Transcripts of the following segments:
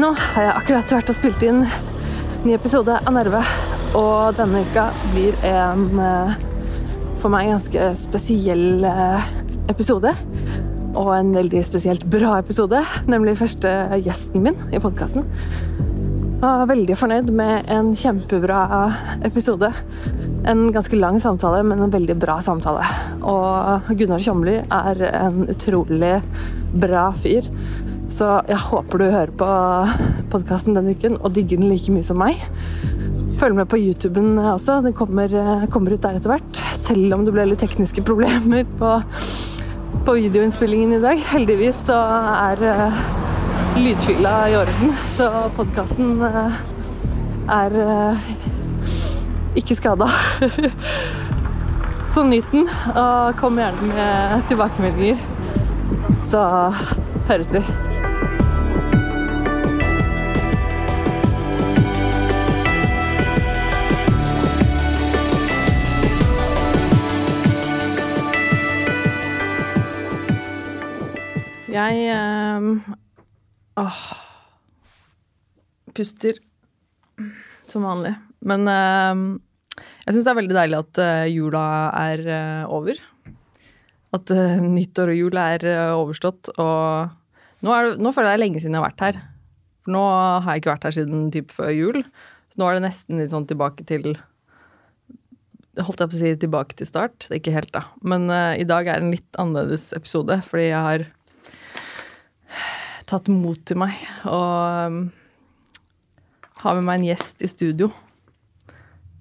Nå har jeg akkurat vært og spilt inn ny episode av Nerve, og denne uka blir en eh, for meg ganske spesiell eh, episode. Og en veldig spesielt bra episode, nemlig første gjesten min i podkasten. Var veldig fornøyd med en kjempebra episode. En ganske lang samtale, men en veldig bra samtale. Og Gunnar Tjomli er en utrolig bra fyr. Så jeg håper du hører på podkasten denne uken og digger den like mye som meg. Følg med på YouTuben også. Den kommer, kommer ut der etter hvert. Selv om det ble litt tekniske problemer på, på videoinnspillingen i dag. Heldigvis så er uh, lydfila i orden, så podkasten uh, er uh, ikke skada. så nyt den, og kom gjerne med tilbakemeldinger. Så høres vi. Jeg eh, åh, puster som vanlig. Men eh, jeg syns det er veldig deilig at eh, jula er eh, over. At eh, nyttår og jul er overstått. Og nå, er det, nå føler jeg det er lenge siden jeg har vært her. For nå har jeg ikke vært her siden typ før jul. Så nå er det nesten litt sånn tilbake til Holdt jeg på å si tilbake til start. Det er ikke helt, da. Men i dag er en litt annerledes episode, fordi jeg har tatt mot til meg og um, ha med meg en gjest i studio.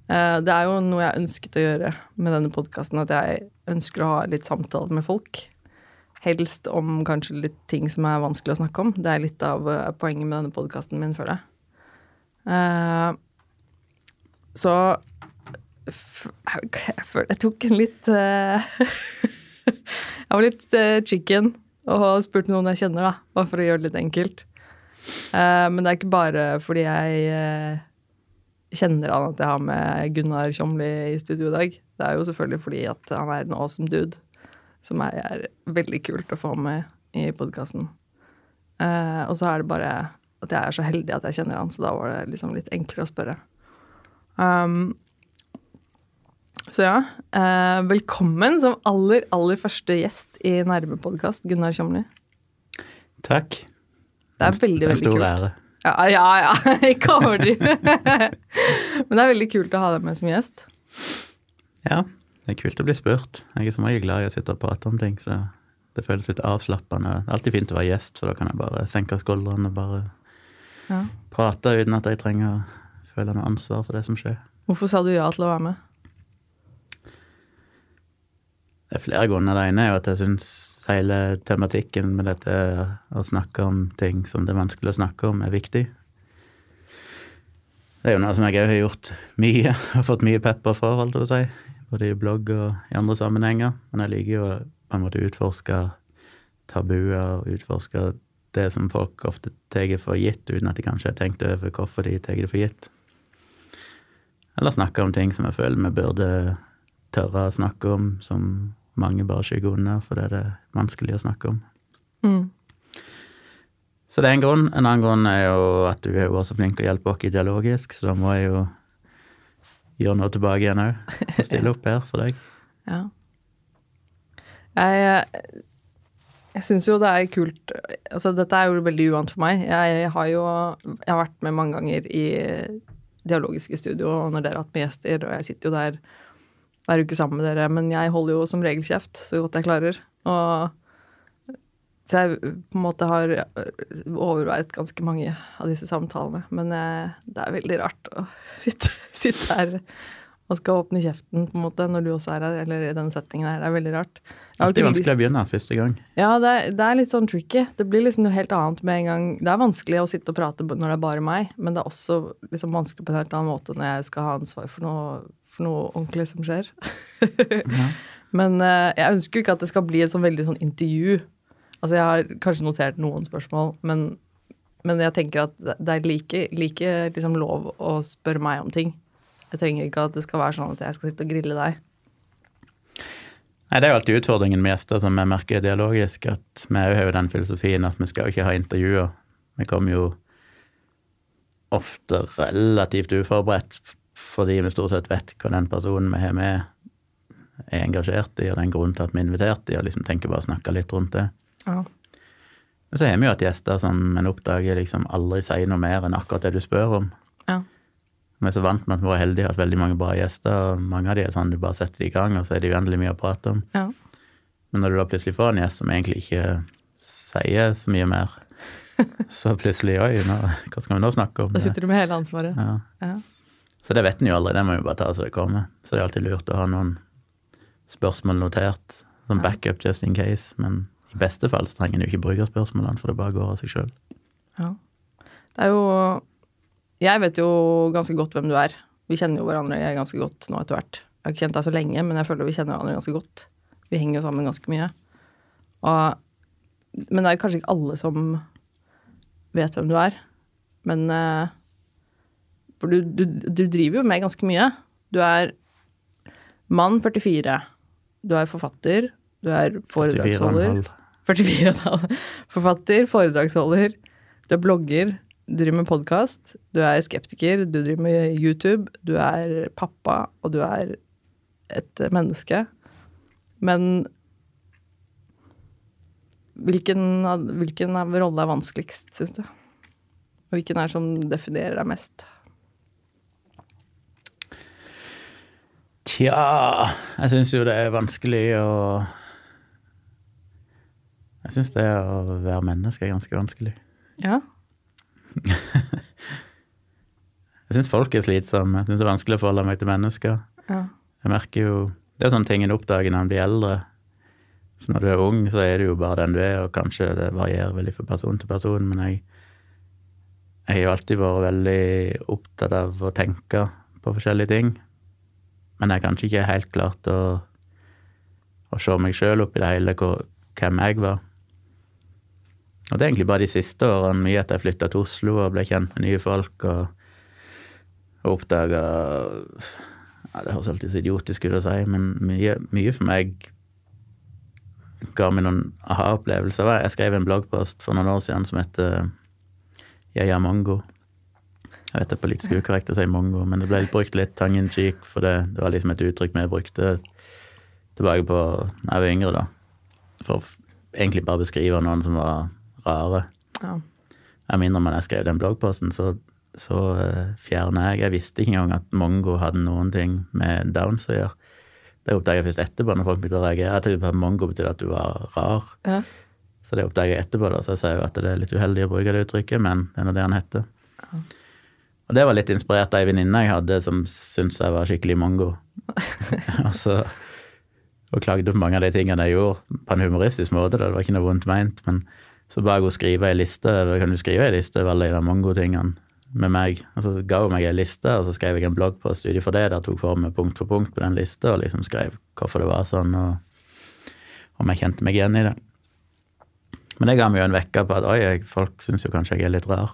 Uh, det er jo noe jeg ønsket å gjøre med denne podkasten, at jeg ønsker å ha litt samtale med folk. Helst om kanskje litt ting som er vanskelig å snakke om. Det er litt av uh, poenget med denne podkasten min, føler jeg. Uh, så jeg jeg tok en litt Jeg var litt chicken og spurt noen jeg kjenner, da. Bare for å gjøre det litt enkelt. Uh, men det er ikke bare fordi jeg uh, kjenner han at jeg har med Gunnar Tjomli i studio i dag. Det er jo selvfølgelig fordi at han er en awesome dude som er, er veldig kult å få med i podkasten. Uh, og så er det bare at jeg er så heldig at jeg kjenner han, så da var det liksom litt enklere å spørre. Um, så ja, eh, velkommen som aller, aller første gjest i Nærme-podkast, Gunnar Kjomli. Takk. Det er veldig, veldig kult. En stor ære. Ja, ja, ja. Ikke overdriv. Men det er veldig kult å ha deg med som gjest. Ja, det er kult å bli spurt. Jeg er så regel glad i å sitte og prate om ting, så det føles litt avslappende. Alltid fint å være gjest, for da kan jeg bare senke skuldrene og bare ja. prate uten at jeg trenger å føle noe ansvar for det som skjer. Hvorfor sa du ja til å være med? Det er flere grunner. Det ene er jo at jeg syns hele tematikken med dette å snakke om ting som det er vanskelig å snakke om, er viktig. Det er jo noe som jeg òg har gjort mye, og fått mye pepper for, på å si. Både i blogg og i andre sammenhenger. Men jeg liker jo på en måte utforske tabuer, og utforske det som folk ofte tar for gitt, uten at de kanskje har tenkt over hvorfor de tar det for gitt. Eller snakke om ting som jeg føler vi burde tørre å snakke om, som mange bare skygger unna fordi det er vanskelig å snakke om. Mm. Så det er en grunn. En annen grunn er jo at du er jo også flink til å hjelpe oss dialogisk, så da må jeg jo gjøre noe tilbake igjen òg. Stille opp her for deg. Ja. Jeg, jeg syns jo det er kult Altså, dette er jo veldig uvant for meg. Jeg har jo jeg har vært med mange ganger i dialogiske studio når dere har hatt med gjester, og jeg sitter jo der hver uke sammen med dere. Men jeg holder jo som regel kjeft så godt jeg klarer. Og så jeg på en måte har overværet ganske mange av disse samtalene. Men jeg, det er veldig rart å sitte, sitte, her og skal åpne kjeften på en måte når du også er her, eller i denne settingen her. Det er veldig rart. Det er vanskelig å begynne første gang. Ja, det er, det er, litt sånn tricky. Det blir liksom noe helt annet med en gang. Det er vanskelig å sitte og prate når det er bare meg, men det er også liksom vanskelig på en helt annen måte når jeg skal ha ansvar for noe for noe ordentlig som skjer. ja. Men uh, jeg ønsker jo ikke at det skal bli et sånn veldig sånn intervju. Altså jeg har kanskje notert noen spørsmål, men, men jeg tenker at det er like, like liksom lov å spørre meg om ting. Jeg trenger ikke at det skal være sånn at jeg skal sitte og grille deg. Nei, Det er jo alltid utfordringen med gjester som jeg merker dialogisk, at vi har jo den filosofien at vi skal jo ikke ha intervjuer. Vi kommer jo ofte relativt uforberedt, fordi vi stort sett vet hva den personen vi har med, er engasjert i, og den grunnen til at vi er invitert i, og liksom tenker bare å snakke litt rundt det. Ja. Men så har vi jo hatt gjester som en oppdager liksom aldri sier noe mer enn akkurat det du spør om. Ja. Vi er så vant med at vi var heldige og hatt veldig mange bra gjester, og mange av de er sånn du bare setter de i gang, og så er det uendelig mye å prate om. ja. Men når du da plutselig får en gjest som egentlig ikke sier så mye mer, så plutselig Oi, nå, hva skal vi nå snakke om? Da sitter du med hele ansvaret. Ja. Ja. Så det vet en jo aldri, det må jo bare ta så det kommer. Så det er alltid lurt å ha noen spørsmål notert, som backup just in case. Men i beste fall så trenger en jo ikke bruke spørsmålene, for det bare går av seg sjøl. Ja. Det er jo Jeg vet jo ganske godt hvem du er. Vi kjenner jo hverandre ganske godt nå etter hvert. Jeg har ikke kjent deg så lenge, men jeg føler vi kjenner hverandre ganske godt. Vi henger jo sammen ganske mye. Og, men det er kanskje ikke alle som vet hvem du er. Men eh, For du, du, du driver jo med ganske mye. Du er mann 44. Du er forfatter. Du er foredragsholder. 44,5. Forfatter, foredragsholder. Du er blogger. Du driver med podkast. Du er skeptiker. Du driver med YouTube. Du er pappa, og du er et menneske. Men hvilken, hvilken rolle er vanskeligst, syns du? Og hvilken er som definerer deg mest? Tja, jeg syns jo det er vanskelig å Jeg syns det å være menneske er ganske vanskelig. Ja. Jeg syns folk er slitsomme. Jeg syns det er vanskelig å forholde meg til mennesker. ja. Jeg merker jo Det er sånne ting en oppdager når en blir eldre. Så når du er ung, så er du jo bare den du er, og kanskje det varierer veldig fra person til person, men jeg jeg har jo alltid vært veldig opptatt av å tenke på forskjellige ting. Men jeg kanskje ikke helt klart å, å se meg sjøl oppi det hele, hvem jeg var. Og det er egentlig bare de siste årene, mye etter jeg flytta til Oslo og ble kjent med nye folk og, og oppdaga ja, Det høres alltid så idiotisk ut å si, men mye, mye for meg ga meg noen aha-opplevelser. Jeg skrev en bloggpost for noen år siden som heter Jeg er mongo. Jeg vet det er politisk ukorrekt å si mongo, men det ble brukt litt tongue in cheek, for det, det var liksom et uttrykk vi brukte tilbake på da jeg var yngre, da. For egentlig bare beskrive noen som var rare. ja. Jeg minner om da jeg skrev den bloggposten, så, så uh, fjerna jeg Jeg visste ikke engang at mongo hadde noen ting med downs å gjøre. Det oppdaga jeg først etterpå, når folk begynte å reagere. Jeg trodde at mongo betydde at du var rar. ja. Så det oppdaga jeg etterpå, da, så jeg sier jo at det er litt uheldig å bruke det uttrykket, men det er nå det han heter. Og det var litt inspirert av ei venninne jeg hadde som syntes jeg var skikkelig mongo. og så og klagde på mange av de tingene jeg gjorde, på en humoristisk måte. Det var ikke noe vondt meint, men så ba jeg henne skrive ei liste kan du skrive ei liste over alle de mongo-tingene med meg. Og så ga hun meg ei liste, og så skrev jeg en bloggpost ut for det, der tok for meg punkt for punkt på den lista, og liksom skrev hvorfor det var sånn, og om jeg kjente meg igjen i det. Men det ga meg jo en vekker på at oi, folk syns jo kanskje jeg er litt rar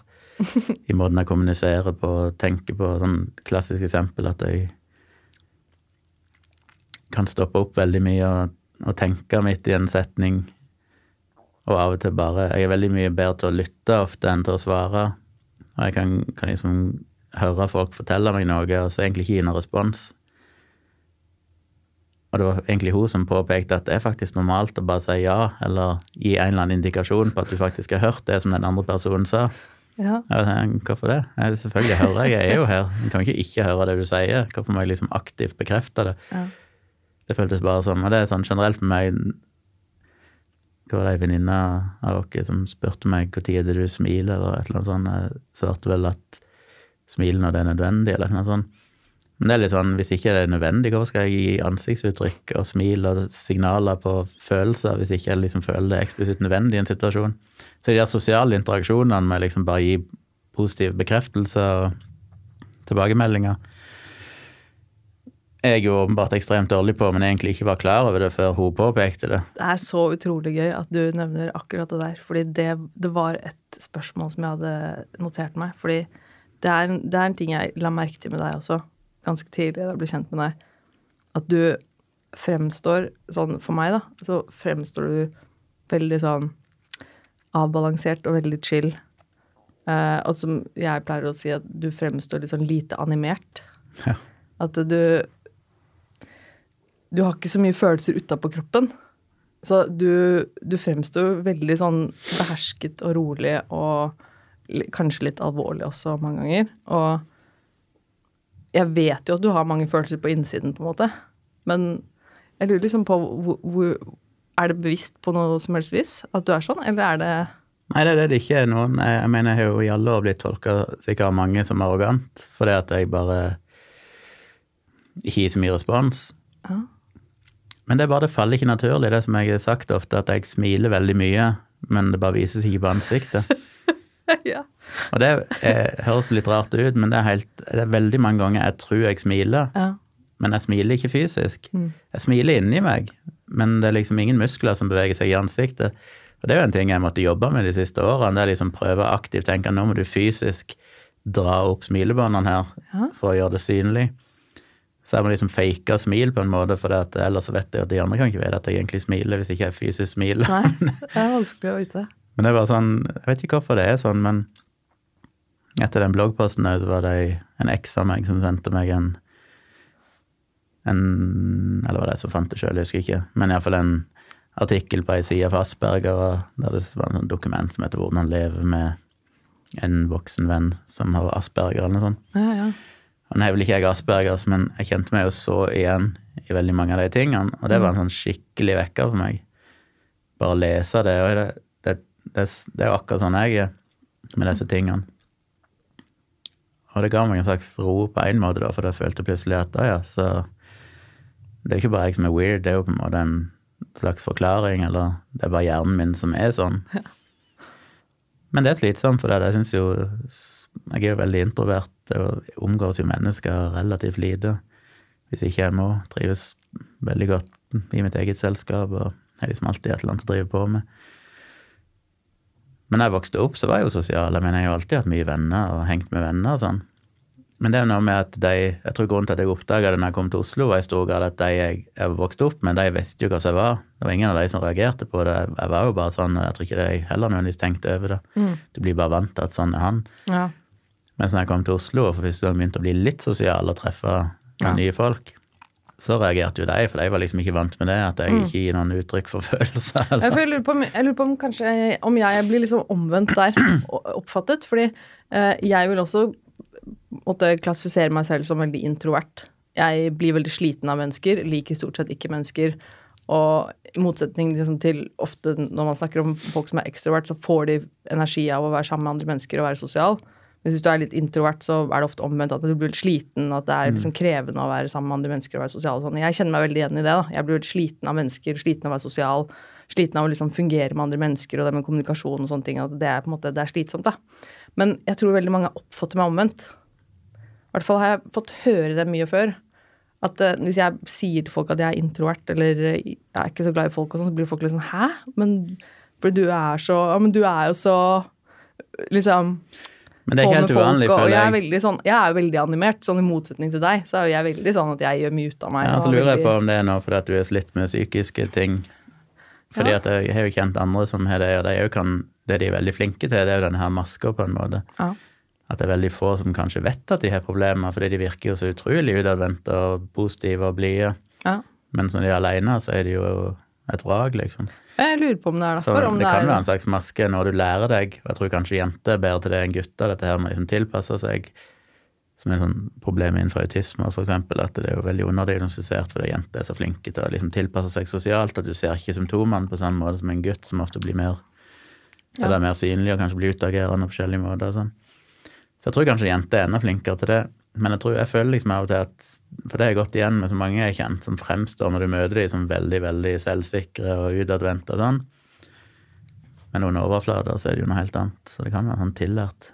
i måten jeg kommuniserer på og tenker på. Sånn klassisk eksempel at jeg kan stoppe opp veldig mye og, og tenke midt i en setning. Og av og til bare Jeg er veldig mye bedre til å lytte ofte enn til å svare. Og jeg kan, kan liksom høre folk fortelle meg noe, og så egentlig ikke gi noen respons. Og det var egentlig hun som påpekte at det er faktisk normalt å bare si ja, eller gi en eller annen indikasjon på at du faktisk har hørt det som den andre personen sa. Ja. Hvorfor det? Jeg, selvfølgelig hører jeg, jeg er jo her. Jeg kan ikke ikke høre det du sier. Hvorfor må jeg liksom aktivt bekrefte det? Ja. Det føltes bare som Og det er sånn generelt for meg Hva var det ei venninne av oss som spurte meg når du smiler, eller et eller annet sånt. Jeg svarte vel at smil når det er nødvendig, eller noe sånt. Men det er litt sånn, hvis ikke det er nødvendig, hvorfor skal jeg gi ansiktsuttrykk og smil og signaler på følelser hvis ikke jeg liksom føler det eksplisitt nødvendig i en situasjon? Så de der sosiale interaksjonene med liksom bare gi positiv bekreftelse og tilbakemeldinger jeg er jo åpenbart ekstremt dårlig på, men egentlig ikke var klar over det før hun påpekte det. Det er så utrolig gøy at du nevner akkurat det der. Fordi det, det var et spørsmål som jeg hadde notert meg. Fordi det er, det er en ting jeg la merke til med deg også, ganske tidlig da jeg ble kjent med deg. At du fremstår sånn For meg, da, så fremstår du veldig sånn avbalansert og veldig chill. Eh, og som jeg pleier å si, at du fremstår litt sånn lite animert. Ja. At du Du har ikke så mye følelser utapå kroppen. Så du, du fremstår veldig sånn behersket og rolig og kanskje litt alvorlig også mange ganger. Og jeg vet jo at du har mange følelser på innsiden, på en måte. Men jeg lurer liksom på hvor, hvor Er det bevisst på noe som helst vis at du er sånn, eller er det Nei, det er det ikke er noen. Jeg, jeg mener, jeg har jo i alle år blitt tolka sikkert av mange som arrogant, fordi at jeg bare ikke gir så mye respons. Ja. Men det er bare det faller ikke naturlig, det som jeg har sagt ofte, at jeg smiler veldig mye, men det bare vises ikke på ansiktet. ja. Og det er, høres litt rart ut, men det er, helt, det er veldig mange ganger jeg tror jeg smiler, ja. men jeg smiler ikke fysisk. Mm. Jeg smiler inni meg, men det er liksom ingen muskler som beveger seg i ansiktet. Og det er jo en ting jeg måtte jobbe med de siste årene. Det er liksom prøve aktivt tenke nå må du fysisk dra opp smilebåndene her Ja. for å gjøre det synlig. Så jeg må liksom fake smil på en måte, for ellers vet jeg at de andre kan ikke vite at jeg egentlig smiler hvis ikke jeg fysisk smiler. Nei, det er vanskelig å vite. Men det er bare sånn, jeg vet ikke hvorfor det er sånn, men etter den bloggposten så var det en eks av meg som sendte meg en, en Eller var det jeg som fant det sjøl, jeg husker ikke. Men iallfall en artikkel på ei side for Asperger, der det var en sånn dokument som heter 'Hvordan leve med en voksen venn som har Asperger', eller noe sånt. Ja, ja. Og Nå er vel ikke jeg Aspergers, men jeg kjente meg jo så igjen i veldig mange av de tingene, og det var en sånn skikkelig vekker for meg. Bare lese det, og det, det, det, er jo akkurat sånn jeg er med disse tingene. Og det ga meg en slags ro på en måte, da, for jeg følte plutselig at ja, så Det er ikke bare jeg som er weird, det er jo på en måte en slags forklaring, eller det er bare hjernen min som er sånn. Men det er slitsomt, for det. jeg synes jo Jeg er jo veldig introvert og omgås jo mennesker relativt lite. Hvis ikke jeg må. Trives veldig godt i mitt eget selskap og har liksom alltid et eller annet å drive på med. Men da jeg vokste opp, så var jeg jo sosial. Jeg mener, jeg har alltid hatt mye venner og hengt med venner og sånn. Men det er noe med at de Jeg tror grunnen til at jeg oppdaga det når jeg kom til Oslo, var i stor grad at de jeg, jeg vokste opp med, de visste jo hva jeg var. Det var ingen av de som reagerte på det. Jeg var jo bare sånn, jeg tror ikke de heller nødvendigvis tenkte over det. Mm. Du blir bare vant til at sånn er han. ja. Mens når jeg kom til Oslo og for første gang begynte å bli litt sosial og treffe Ja. nye folk, så reagerte jo de, for de var liksom ikke vant med det, at jeg ikke gir noen uttrykk for følelser. Eller. jeg lurer på jeg lurer på om kanskje om jeg blir liksom omvendt der oppfattet. Fordi eh, jeg vil også måtte klassifisere meg selv som veldig introvert. Jeg blir veldig sliten av mennesker, liker stort sett ikke mennesker. Og i motsetning liksom, til ofte når man snakker om folk som er ekstrovert, så får de energi av å være sammen med andre mennesker og være sosial. Men hvis du er litt introvert, så er det ofte omvendt at du blir litt sliten, at det er liksom krevende å være sammen med andre mennesker og være sosial. og Sånn. Jeg kjenner meg veldig igjen i det. da. Jeg blir litt sliten av mennesker, sliten av å være sosial, sliten av å liksom fungere med andre mennesker og det med kommunikasjon og sånne ting. At det er på en måte, det er slitsomt, da. Men jeg tror veldig mange oppfatter meg omvendt. I hvert fall har jeg fått høre det mye før. At uh, hvis jeg sier til folk at jeg er introvert, eller eh, jeg er ikke så glad i folk, og sånn, så blir folk litt sånn Hæ? Men fordi du er så Ja, men du er jo så Liksom Men det er ikke helt uvanlig, og, og jeg er veldig sånn Jeg er jo veldig animert, sånn i motsetning til deg, så er jo jeg veldig sånn at jeg gjør mye ut av meg. Ja, så lurer jeg på om det er noe fordi at du er slitt med psykiske ting. Fordi Ja. at jeg har jo kjent andre som har det, og de kan, det de er veldig flinke til, det er jo denne her maska, på en måte. Ja. At det er veldig få som kanskje vet at de har problemer, fordi de virker jo så utrolig utadvendte og positive og blide. ja. Men når de er alene, så er de jo et vrak, liksom. Jeg lurer på om det er Så derfor. om det det kan være en slags maske når du lærer deg, og jeg tror kanskje jenter er bedre til det enn gutter, dette her med å liksom tilpasse seg, som er et sånn problem innenfor autisme, for eksempel, at det er jo veldig underdiagnostisert fordi jenter er så flinke til å liksom tilpasse seg sosialt, at du ser ikke symptomene på samme måte som en gutt, som ofte blir mer, Ja. eller mer synlig og kanskje blir utagerende på forskjellige måter. Sånn. Så jeg tror kanskje jenter er enda flinkere til det. Men jeg tror jeg føler liksom av og til at For det har jeg gått igjen med så mange jeg har kjent, som fremstår når du møter dem som veldig, veldig selvsikre og utadvendte og sånn. Men under overflata så er det jo noe helt annet. Så det kan være sånn tillært.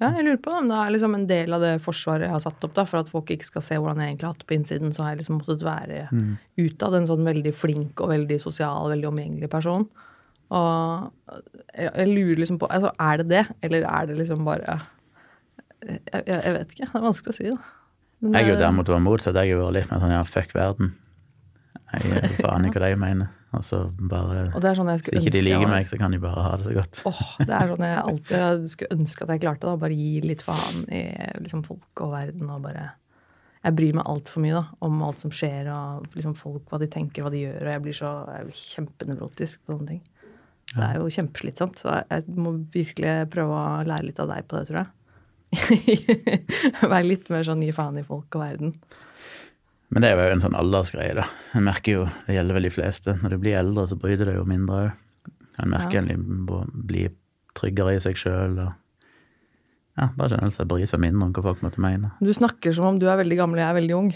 Ja, jeg lurer på om det er liksom en del av det forsvaret jeg har satt opp, da, for at folk ikke skal se hvordan jeg egentlig har hatt det på innsiden, så har jeg liksom måttet være Mm. utad en sånn veldig flink og veldig sosial, veldig omgjengelig person. Og jeg, lurer liksom på altså, Er det det, eller er det liksom bare jeg, jeg, vet ikke. Det er vanskelig å si, da. Men, Jeg er jo eh, derimot var motsatt. Jeg har vært litt mer sånn ja, fuck verden. Jeg aner faen i hva de mener. Og så bare Og det er sånn jeg Hvis ikke de liker meg, så kan de bare ha det så godt. Åh, det er sånn jeg alltid skulle ønske at jeg klarte. da, Bare gi litt faen i liksom, folk og verden. og bare... Jeg bryr meg altfor mye da, om alt som skjer, og liksom, folk, hva de tenker, hva de gjør. og Jeg blir så kjempenevrotisk på sånne ting. Det er jo kjempeslitsomt. Så jeg må virkelig prøve å lære litt av deg på det, tror jeg. Være litt mer sånn gi faen i folk og verden. Men det er jo en sånn aldersgreie, da. Jeg merker jo, Det gjelder vel de fleste. Når du blir eldre, så bryr du deg jo mindre òg. En merker Ja. en bli tryggere i seg sjøl og ja, bare generelt sett bry seg mindre om hva folk måtte mene. Du snakker som om du er veldig gammel og jeg er veldig ung.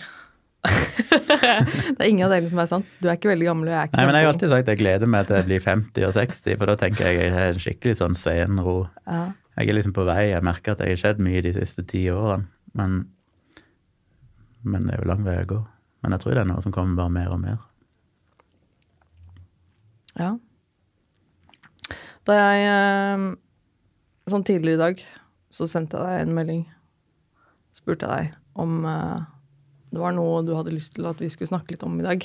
det er ingen av delene som er sant. Du er ikke veldig gammel og jeg er ikke Nei, men jeg har alltid sagt at jeg gleder meg til jeg blir 50 og 60, for da tenker jeg jeg har en skikkelig sånn senro. Ja. Jeg er liksom på vei. Jeg merker at jeg har skjedd mye de siste ti årene, men, men det er jo lang vei å gå. Men jeg tror det er noe som kommer bare mer og mer. Ja. Da jeg eh, Sånn tidligere i dag så sendte jeg deg en melding. Spurte jeg deg om eh, det var noe du hadde lyst til at vi skulle snakke litt om i dag.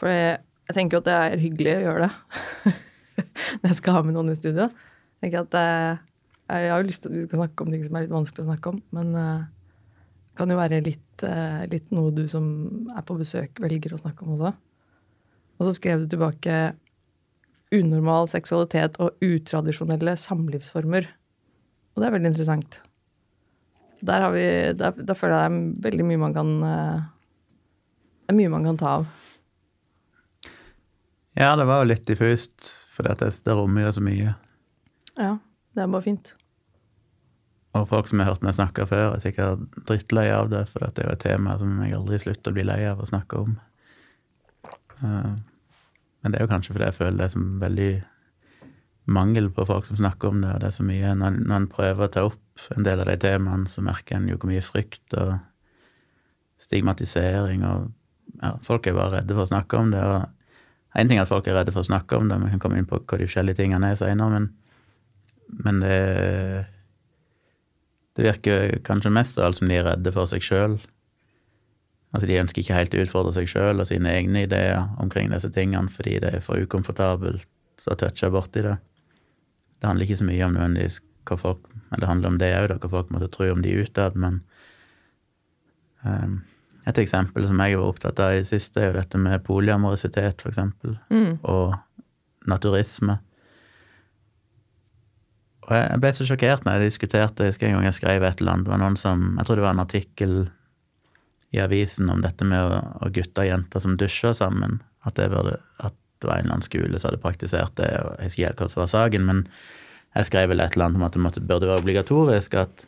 For jeg, tenker jo at det er hyggelig å gjøre det når jeg skal ha med noen i studio. Tenker at eh, jeg har jo lyst til at vi skal snakke om ting som er litt vanskelig å snakke om, men eh, det kan jo være litt, eh, litt noe du som er på besøk, velger å snakke om også. Og så skrev du tilbake unormal seksualitet og utradisjonelle samlivsformer. Og det er veldig interessant. Der, vi, der, der føler jeg det er veldig mye man kan eh, Det er mye man kan ta av. Ja, det var jo litt diffust, for det rommer jo så mye. Ja, det er bare fint. Og folk som har hørt meg snakke før, er sikkert drittlei av det, for det er jo et tema som jeg aldri slutter å bli lei av å snakke om. Eh, Men det er jo kanskje fordi jeg føler det som veldig mangel på folk som snakker om det, og det er så mye Når, når en prøver å ta opp en del av de temaene, så merker en jo hvor mye frykt og stigmatisering og ja, Folk er bare redde for å snakke om det. og en ting er at folk er redde for å snakke om det, vi kan komme inn på hva de forskjellige tingene er senere, men, men det det virker kanskje mest av alt som de er redde for seg sjøl. Altså, de ønsker ikke helt å utfordre seg sjøl og sine egne ideer omkring disse tingene fordi det er for ukomfortabelt å touche borti det. Det handler ikke så mye om nødvendigvis hva folk Men det handler om det òg, hva folk måtte tro om de utad, men um, et eksempel som jeg var opptatt av i det siste, er jo dette med polyamorisitet, eksempel, Mm. og naturisme. Og jeg ble så sjokkert når jeg diskuterte, jeg husker en gang jeg skrev et eller annet, det var noen som, jeg tror det var en artikkel i avisen om dette med å, å gutter og jenter som dusjer sammen, at det, burde, at det var en eller annen skole som hadde praktisert det, og jeg husker ikke hva som var saken, men jeg skrev vel et eller annet om at det måtte, burde være obligatorisk at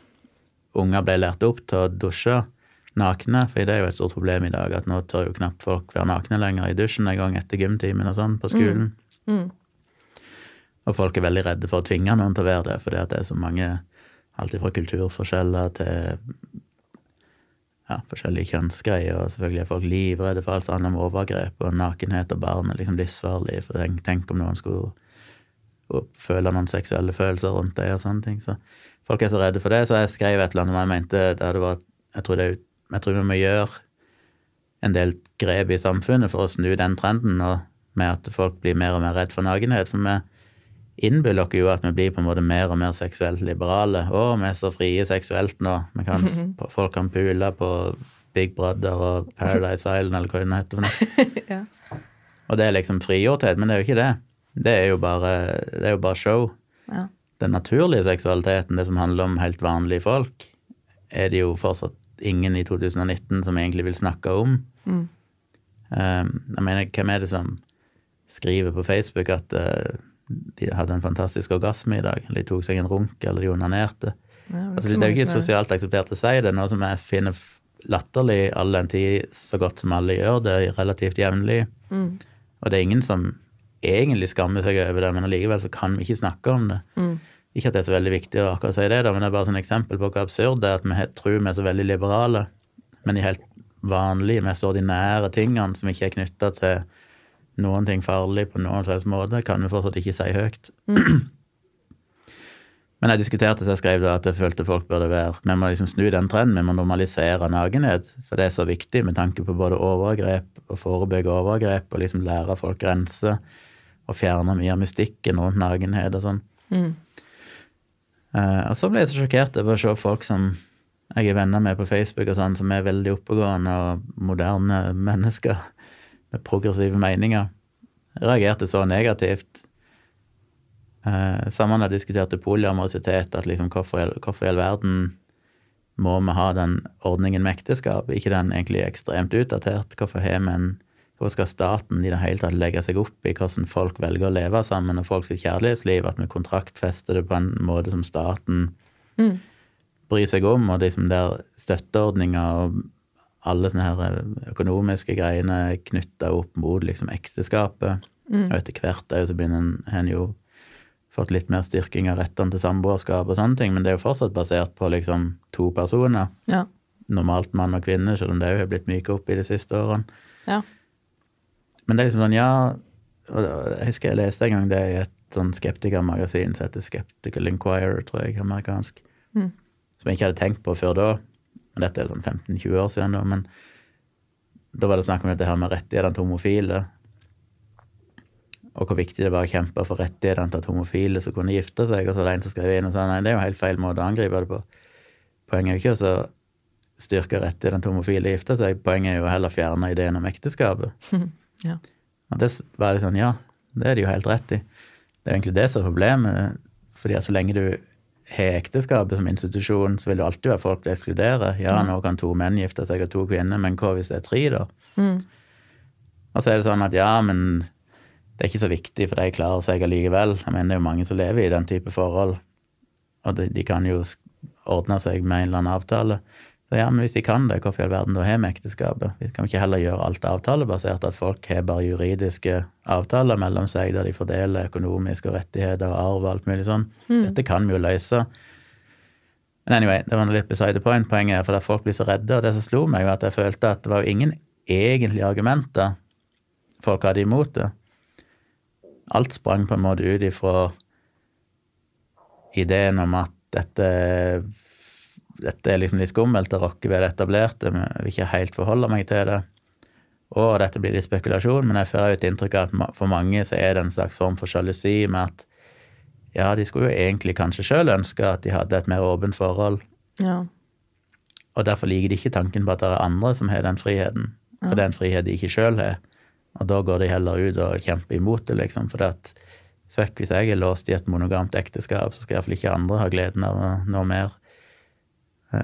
unger ble lært opp til å dusje nakne, for det er jo et stort problem i dag, at nå tør jo knapt folk være nakne lenger i dusjen en gang etter gymtimen og sånn på skolen. Mm. Og folk er veldig redde for å tvinge noen til å være det, fordi det er så mange Alt fra kulturforskjeller til ja, forskjellige kjønnsgreier, og selvfølgelig er folk livredde for alt handler om overgrep, og nakenhet og barn er liksom livsfarlig, for tenk, tenk om noen skulle føle noen seksuelle følelser rundt det og sånne ting. Så folk er så redde for det, så jeg skrev et eller annet jeg mente det hadde vært jeg tror, det, jeg tror vi må gjøre en del grep i samfunnet for å snu den trenden, og med at folk blir mer og mer redd for nakenhet. For vi innbiller dere jo at vi blir på en måte mer og mer seksuelt liberale. Å, vi er så frie seksuelt nå. Kan, folk kan pule på Big Brother og Paradise Island, eller hva det heter. for noe. Ja. Og det er liksom frigjorthet, men det er jo ikke det. Det er jo bare, det er jo bare show. Ja. Den naturlige seksualiteten, det som handler om helt vanlige folk, er det jo fortsatt ingen i 2019 som egentlig vil snakke om. Mm. Um, jeg mener, hvem er det som skriver på Facebook at uh, de hadde en fantastisk orgasme i dag, eller de tok seg en runk, eller de onanerte? Ja, Altså, det er jo ikke sosialt akseptert å si det, noe som jeg finner latterlig all den tid, så godt som alle gjør det relativt jevnlig. Mm. Og det er ingen som egentlig skammer seg over det, men allikevel så kan vi ikke snakke om det. Mm. Ikke at det er så veldig viktig å akkurat si det, da, men det er bare sånn eksempel på hvor absurd det er at vi tror vi er så veldig liberale, men de helt vanlige, mest ordinære tingene som ikke er knytta til noen ting farlig på noen slags måte, kan vi fortsatt ikke si høyt. Men jeg diskuterte så jeg skrev da at jeg følte folk burde være Vi må liksom snu den trenden, vi må normalisere nakenhet. For det er så viktig med tanke på både overgrep og forebygge overgrep og liksom lære folk grenser. Og fjerne mye av mystikken rundt nakenhet og sånn. Mm. Uh, og så ble jeg så sjokkert over å se folk som jeg er venner med på Facebook, og sånn, som er veldig oppegående og moderne mennesker progressive meninger. Reagerte så negativt. Eh, Sammen jeg diskuterte polyamorositet, at liksom hvorfor, i- hvorfor i all verden må vi ha den ordningen med ekteskap? ikke den egentlig ekstremt utdatert? Hvorfor en Hvorfor skal staten i det hele tatt legge seg opp i hvordan folk velger å leve sammen og folks kjærlighetsliv? At vi kontraktfester det på en måte som staten Mm. bryr seg om, og liksom der støtteordninger og alle sånne her økonomiske greiene knytta opp mot liksom ekteskapet. Mm. Og etter hvert er så begynner en- jo fått litt mer styrking av rettene til samboerskap og sånne ting, men det er jo fortsatt basert på liksom to personer. Ja. Normalt mann og kvinne, selv om det har blitt myka opp i de siste årene. Ja. Men det er liksom sånn, ja Jeg husker jeg leste en gang det i et sånn skeptikermagasin som heter Skeptical Inquirer, tror jeg, amerikansk. Mm. Som jeg ikke hadde tenkt på før da. Men Dette er sånn 15-20 år siden, da. Men da var det snakk om dette her med rettighetene til homofile. Og hvor viktig det var å kjempe for rettighetene til at homofile som kunne gifte seg. Og så var det en som skrev inn og sa nei, det er jo helt feil måte å angripe det på. Poenget er jo ikke å styrke rettighetene til homofile å gifte seg. Poenget er jo heller å fjerne ideen om ekteskapet. Ja. Og det var litt sånn, ja, det er de jo helt rett i. Det er egentlig det som er problemet. fordi at så lenge du har ekteskapet som institusjon, så vil det alltid være folk du ekskluderer. Ja, nå kan to menn gifte seg og to kvinner, men hva hvis det er tre, da? Mm. Og så er det sånn at ja, men det er ikke så viktig, for de klarer seg allikevel. Jeg mener, det er jo mange som lever i den type forhold, og de, de kan jo ordne seg med en eller annen avtale. Så ja, men hvis de kan det, hvorfor i all verden da har vi ekteskapet? Vi kan ikke heller gjøre alt avtalebasert, at folk har bare juridiske avtaler mellom seg, der de fordeler økonomiske rettigheter og arv og alt mulig sånn. Dette kan vi jo løse. Men anyway, det var noe litt beside the point. Poenget er for at folk blir så redde, og det som slo meg, var at jeg følte at det var jo ingen egentlige argumenter folk hadde imot det. Alt sprang på en måte ut ifra ideen om at dette, dette er liksom litt skummelt det rokke ved det etablerte, men jeg vil ikke helt forholde meg til det. Og dette blir litt spekulasjon, men jeg får jo et inntrykk av at for mange så er det en slags form for sjalusi med at ja, de skulle jo egentlig kanskje sjøl ønske at de hadde et mer åpent forhold, Ja. og derfor liker de ikke tanken på at det er andre som har den friheten. For det er en frihet de ikke sjøl har. Og da går de heller ut og kjemper imot det, liksom. For at fuck, hvis jeg er låst i et monogamt ekteskap, så skal iallfall ikke andre ha gleden av noe mer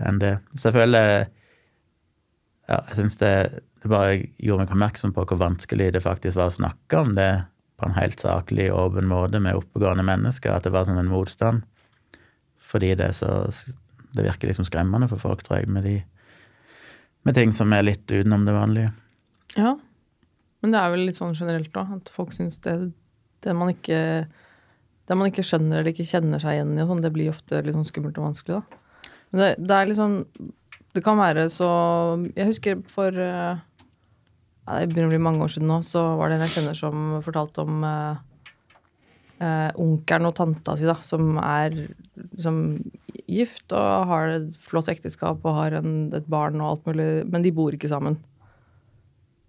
enn det. Så jeg føler Ja, jeg syns det, det bare gjorde meg oppmerksom på hvor vanskelig det faktisk var å snakke om det på en helt saklig, åpen måte med oppegående mennesker. At det var sånn en motstand. Fordi det så Det virker liksom skremmende for folk, tror jeg, med de med ting som er litt utenom det vanlige. ja. Men det er vel litt sånn generelt òg, at folk syns det, det man ikke det man ikke skjønner eller ikke kjenner seg igjen i, sånn, det blir ofte litt sånn skummelt og vanskelig, da. Men det, det er liksom Det kan være så Jeg husker for eh, ja, Det begynner å bli mange år siden nå, så var det en jeg kjenner som fortalte om eh, eh, onkelen og tanta si, da, som er liksom gift og har et flott ekteskap og har en, et barn og alt mulig, men de bor ikke sammen.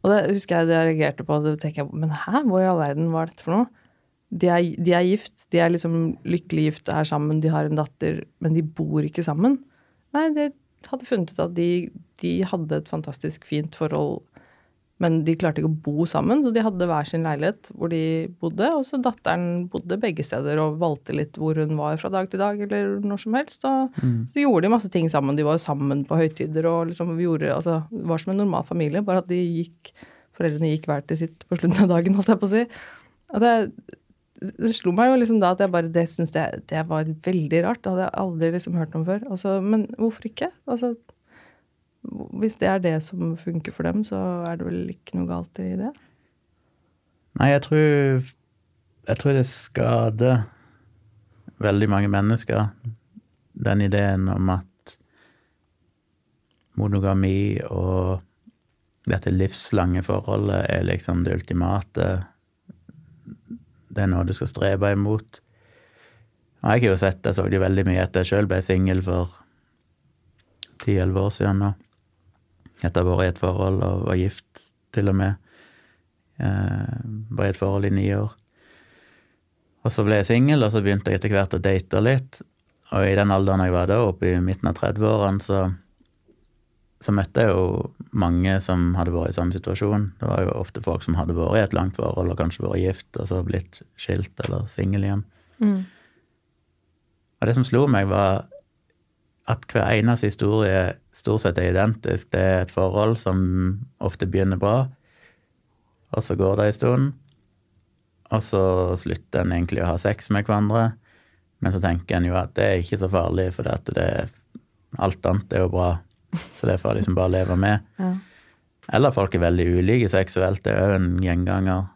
Og det husker jeg det jeg reagerte på, og det tenker jeg, men hæ, hvor i all verden var dette for noe? De er, de er gift, de er liksom lykkelig gift er sammen, de har en datter, men de bor ikke sammen. Nei, de hadde funnet ut at de, de hadde et fantastisk fint forhold, men de klarte ikke å bo sammen, så de hadde hver sin leilighet hvor de bodde, og så datteren bodde begge steder og valgte litt hvor hun var fra dag til dag, eller når som helst. Og så gjorde de masse ting sammen. De var jo sammen på høytider og liksom gjorde Altså, det var som en normal familie, bare at de gikk Foreldrene gikk hver til sitt på slutten av dagen, holdt jeg på å si. Og det, det slo meg jo liksom da at jeg bare Det syns jeg det var veldig rart. Det hadde jeg aldri liksom hørt om før. Altså, men hvorfor ikke? Altså, hvis det er det som funker for dem, så er det vel ikke noe galt i det? Nei, jeg tror Jeg tror det skader veldig mange mennesker, den ideen om at monogami og dette livslange forholdet er liksom det ultimate. Det er noe du skal strebe imot. Og jeg har jo sett, jeg så det veldig mye etter jeg sjøl ble singel for ti-elleve år siden nå. Etter å ha vært i et forhold og var gift, til og med. Eh, var i et forhold i ni år. Og så ble jeg singel, og så begynte jeg etter hvert å date litt. Og i den alderen jeg var da, oppe i midten av 30-årene, så, så møtte jeg jo mange som hadde vært i samme situasjon. Det var jo ofte folk som hadde vært i et langt forhold og kanskje vært gift, og så blitt skilt eller singel igjen. Mm. Og det som slo meg, var at hver eneste historie stort sett er identisk. Det er et forhold som ofte begynner bra, og så går det en stund, og så slutter en egentlig å ha sex med hverandre. Men så tenker en jo at det er ikke så farlig, for det, det, alt annet er jo bra. Så det får jeg liksom bare leve med. Ja. Eller folk er veldig ulike seksuelt. Det er òg en gjenganger.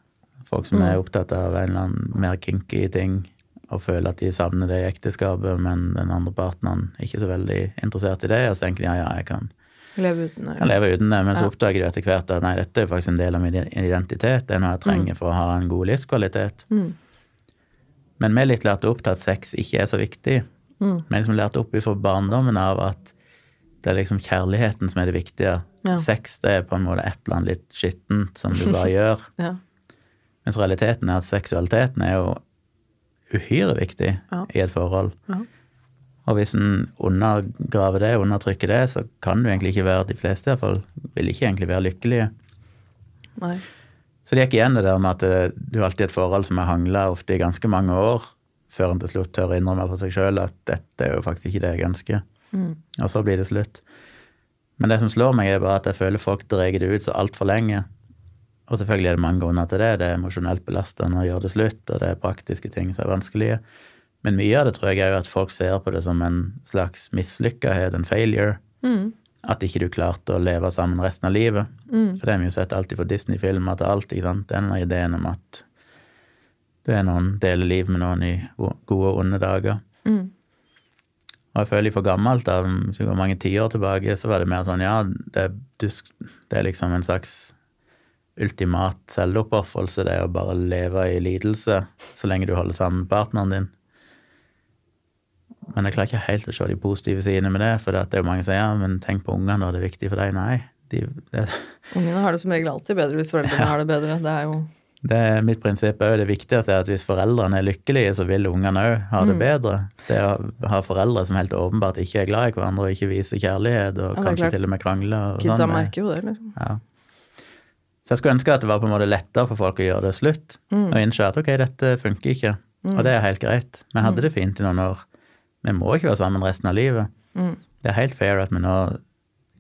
Folk som Mm. er opptatt av en eller annen mer kinky ting og føler at de savner det i ekteskapet, men den andre partneren er ikke så veldig interessert i det, og så tenker de ja, ja, jeg kan, Leve uten kan leve uten det, men så Ja. oppdager du etter hvert at nei, dette er faktisk en del av min identitet, det er noe jeg trenger for å ha en god livskvalitet. Mm. Men vi er litt lært opp til at sex ikke er så viktig. Mm. Vi er liksom lært opp fra barndommen av at det er liksom kjærligheten som er det viktige. Ja. Sex det er på en måte et eller annet litt skittent som du bare gjør. Ja. Mens realiteten er at seksualiteten er jo uhyre viktig Ja. i et forhold. Ja. Og hvis en undergraver det, undertrykker det, så kan du egentlig ikke være De fleste i hvert fall vil ikke egentlig være lykkelige. Nei. Så det gikk igjen det der med at eh, du alltid et forhold som har hangla ofte i ganske mange år, før en til slutt tør å innrømme for seg sjøl at dette er jo faktisk ikke det jeg ønsker. Mm. Og så blir det slutt. Men det som slår meg, er bare at jeg føler folk drar det ut så altfor lenge. Og selvfølgelig er det mange grunner til det. Det er emosjonelt belastende å gjøre det slutt, og det er praktiske ting som er vanskelige. Men mye av det tror jeg er jo at folk ser på det som en slags mislykkahet, en failure. Mm. At ikke du klarte å leve sammen resten av livet. Mm. For det har vi jo sett alltid for Disney-filmer til alt. ikke sant? Den ideen om at du er noen deler liv med noen i gode og onde dager. Mm. Og jeg føler for gammelt, da, hvis vi går mange tiår tilbake, så var det mer sånn ja, det, du, det er liksom en slags ultimat selvoppofrelse, det å bare leve i lidelse så lenge du holder sammen med partneren din. Men jeg klarer ikke helt å se de positive sidene med det, for det er jo mange som sier ja, men tenk på ungene, da, det er viktig for deg. Nei. De, Ungene har det som regel alltid bedre hvis foreldrene har det bedre. Det er jo det er mitt prinsipp òg. Det viktigste er at hvis foreldrene er lykkelige, så vil ungene òg ha det Mm. bedre. Det å ha foreldre som helt åpenbart ikke er glad i hverandre og ikke viser kjærlighet, og Ja, kanskje til og med krangler og Kidsa sånn, merker jo det, liksom. Ja. Så jeg skulle ønske at det var på en måte lettere for folk å gjøre det slutt, Mm. og innse at ok, dette funker ikke, og det er helt greit. Vi hadde det fint i noen år. Vi må ikke være sammen resten av livet. Mm. Det er helt fair at vi nå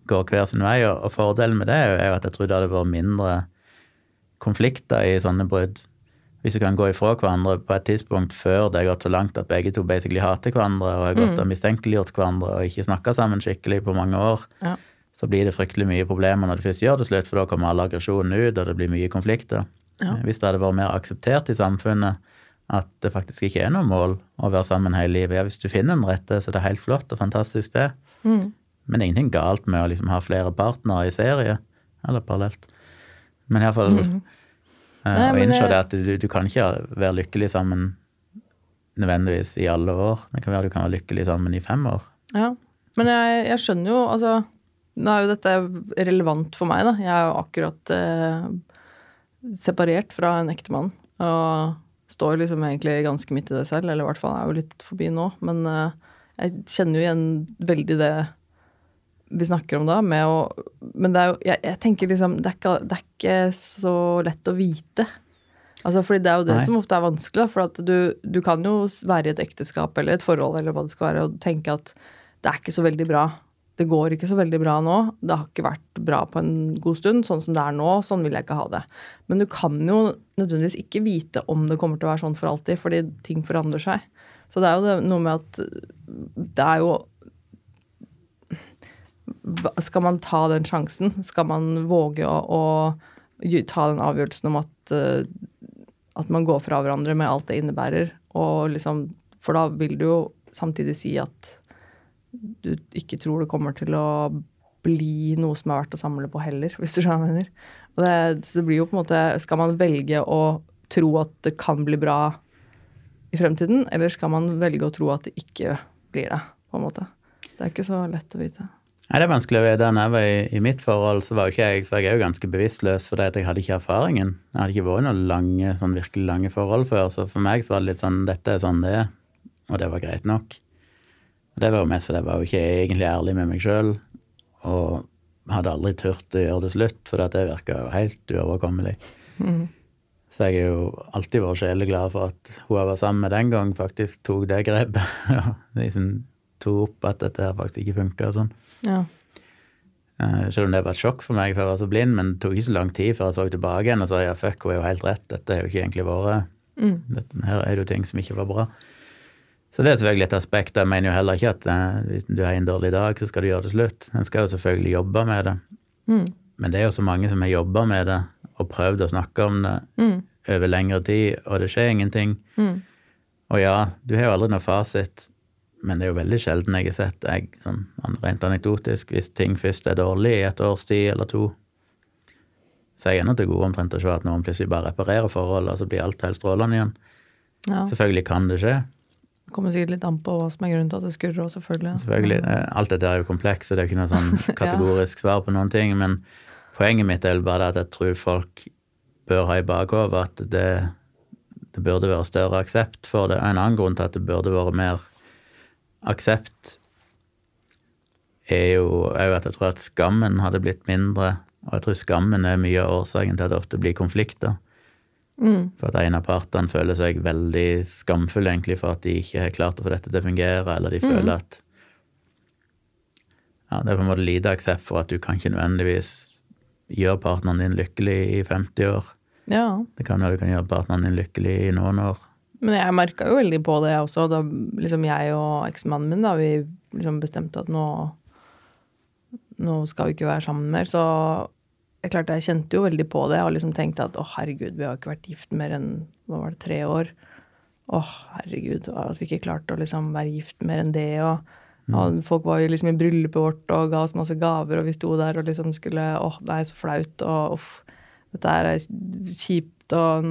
går hver sin vei, og og fordelen med det er jo- er jo at jeg tror det hadde vært mindre konflikter i sånne brudd. Hvis du kan gå ifra hverandre på et tidspunkt før det har gått så langt at begge to basically hater hverandre og har gått Mm. og mistenkeliggjort hverandre og ikke snakka sammen skikkelig på mange år, Ja. så blir det fryktelig mye problemer når det først gjør det slutt, for da kommer all aggresjonen ut, og det blir mye konflikter. Ja. Hvis det hadde vært mer akseptert i samfunnet at det faktisk ikke er noe mål å være sammen hele livet. Ja, hvis du finner den rette, så er det helt flott og fantastisk, det. Mm. Men det er ingenting galt med å liksom ha flere partnere i serie, eller parallelt. Men iallfall mm. uh, å innse det at du, du kan ikke være lykkelig sammen nødvendigvis i alle år. Det kan være du kan være lykkelig sammen i fem år. Ja. Men jeg, jeg skjønner jo Altså, nå er jo dette relevant for meg, da. Jeg er jo akkurat eh, separert fra en ektemann. Og står liksom egentlig ganske midt i det selv, eller i hvert fall er jo litt forbi nå. Men eh, jeg kjenner jo igjen veldig det vi snakker om da, med å Men det er jo Jeg, jeg tenker liksom det er, ikke, det er ikke så lett å vite. Altså, fordi det er jo det Nei. som ofte er vanskelig, da. For at du, du kan jo være i et ekteskap eller et forhold eller hva det skal være, og tenke at det er ikke så veldig bra. Det går ikke så veldig bra nå. Det har ikke vært bra på en god stund. Sånn som det er nå, sånn vil jeg ikke ha det. Men du kan jo nødvendigvis ikke vite om det kommer til å være sånn for alltid, fordi ting forandrer seg. Så det er jo det, noe med at det er jo Skal man ta den sjansen? Skal man våge å, å ta den avgjørelsen om at, eh, at man går fra hverandre med alt det innebærer? Og liksom, for da vil du jo samtidig si at du ikke tror det kommer til å bli noe som er verdt å samle på heller, hvis du skjønner hva jeg mener. Og det, så det blir jo på en måte Skal man velge å tro at det kan bli bra i fremtiden, eller skal man velge å tro at det ikke blir det, på en måte? Det er ikke så lett å vite. Nei, det er vanskelig å vite. Da jeg var i, i, mitt forhold, så var ikke jeg, så var jeg jo ganske bevisstløs fordi jeg hadde ikke erfaringen. Jeg hadde ikke vært i noen lange, sånn virkelig lange forhold før, så for meg så var det litt sånn dette er sånn det er, og det var greit nok. Og det var jo mest fordi jeg var jo ikke egentlig ærlig med meg sjøl, og hadde aldri turt å gjøre det slutt, for det virka jo helt uoverkommelig. Mm. Så jeg har jo alltid vært sjeleglad for at hun jeg var sammen med den gang, faktisk tok det grepet. og liksom tok opp at dette her faktisk ikke funka sånn. Ja. Uh, selv om det var et sjokk for meg, for jeg var så blind, men det tok ikke så lang tid før jeg så tilbake igjen og sa ja, fuck, hun er jo helt rett, dette er jo ikke egentlig vært mm. Dette, Her er jo ting som ikke var bra. Så det er selvfølgelig et aspekt. Jeg mener jo heller ikke at uh, du har en dårlig dag, så skal du gjøre det slutt. En skal jo selvfølgelig jobbe med det. Mm. Men det er jo så mange som har jobba med det og prøvd å snakke om det mm. over lengre tid, og det skjer ingenting. Mm. Og ja, du har jo aldri noe fasit. Men det er jo veldig sjelden jeg har sett jeg, sånn, rent anekdotisk, hvis ting først er dårlig i et års tid eller to, så er jeg ennå til gode omtrent å se at noen plutselig bare reparerer forholdet, og så blir alt helt strålende igjen. Ja. Selvfølgelig kan det skje. Det kommer sikkert litt an på hva som er grunnen til at det skurrer òg, selvfølgelig. Selvfølgelig. Alt dette er jo komplekst, så det er ikke noe sånn kategorisk svar på noen ting. Men poenget mitt er bare at jeg tror folk bør ha i bakhodet at det, det burde være større aksept for det. En annen grunn til at det burde være mer aksept er jo òg at jeg tror at skammen hadde blitt mindre. Og jeg tror skammen er mye av årsaken til at det ofte blir konflikter. Mm. For at en av partene føler seg veldig skamfull egentlig for at de ikke har klart å få dette til å fungere, eller de mm. føler at ja, Det er på en måte lite aksept for at du kan ikke nødvendigvis gjøre partneren din lykkelig i 50 år. Ja. Det kan være du kan gjøre partneren din lykkelig i noen år. Men jeg merka jo veldig på det også, da liksom jeg og eksmannen min da, vi liksom bestemte at nå, nå skal vi ikke være sammen mer. Så jeg klarte jeg kjente jo veldig på det og liksom tenkte at å herregud, vi har ikke vært gift mer enn hva var det, tre år. Å herregud, at vi ikke klarte å liksom være gift mer enn det. og og mm. folk var jo liksom i bryllupet vårt og ga oss masse gaver, og vi sto der og liksom skulle Åh, det er så flaut, og uff, dette er kjipt og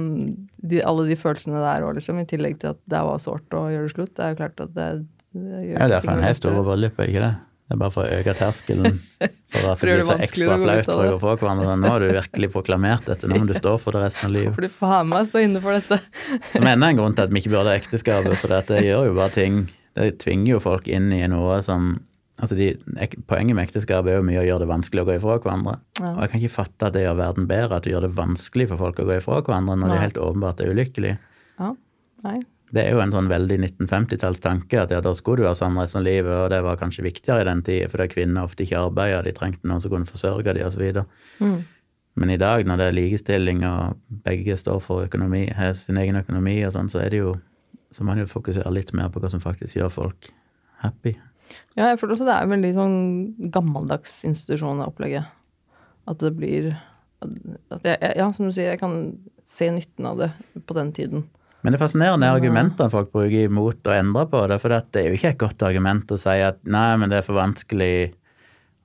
de, alle de følelsene der òg, liksom. I tillegg til at det var sårt å gjøre det slutt. Det er jo klart at det, det gjør Ja, derfor en har store bryllup, ikke det? Det er bare for å øke terskelen for at det blir så ekstra flaut for å få hverandre. Nå har du virkelig proklamert dette, nå må du stå for det resten av livet. For du får ha med meg stå inne for dette. Som enda en grunn til at vi ikke burde ha ekteskapet, for det gjør jo bare ting Det tvinger jo folk inn i noe som Altså de, Poenget med ekteskap er jo mye å gjøre det vanskelig å gå ifra hverandre. Ja. Og jeg kan ikke fatte at det gjør verden bedre, at det gjør det vanskelig for folk å gå ifra hverandre når Nei. de helt åpenbart er ulykkelige. Ja. Nei. Det er jo en sånn veldig 1950-tallstanke at ja, da skulle du ha sammen resten av livet, og det var kanskje viktigere i den tida, fordi kvinner ofte ikke arbeider, de trengte noen som kunne forsørge dem, osv. Mm. Men i dag, når det er likestilling og begge står for økonomi, har sin egen økonomi og sånn, så er det jo så må man jo fokusere litt mer på hva som faktisk gjør folk happy. Ja, jeg føler også det er veldig sånn gammeldags institusjon, det opplegget. At det blir at jeg, Ja, som du sier, jeg kan se nytten av det på den tiden. Men det er fascinerende argumentene folk bruker imot å endre på det. For det er jo ikke et godt argument å si at nei, men det er for vanskelig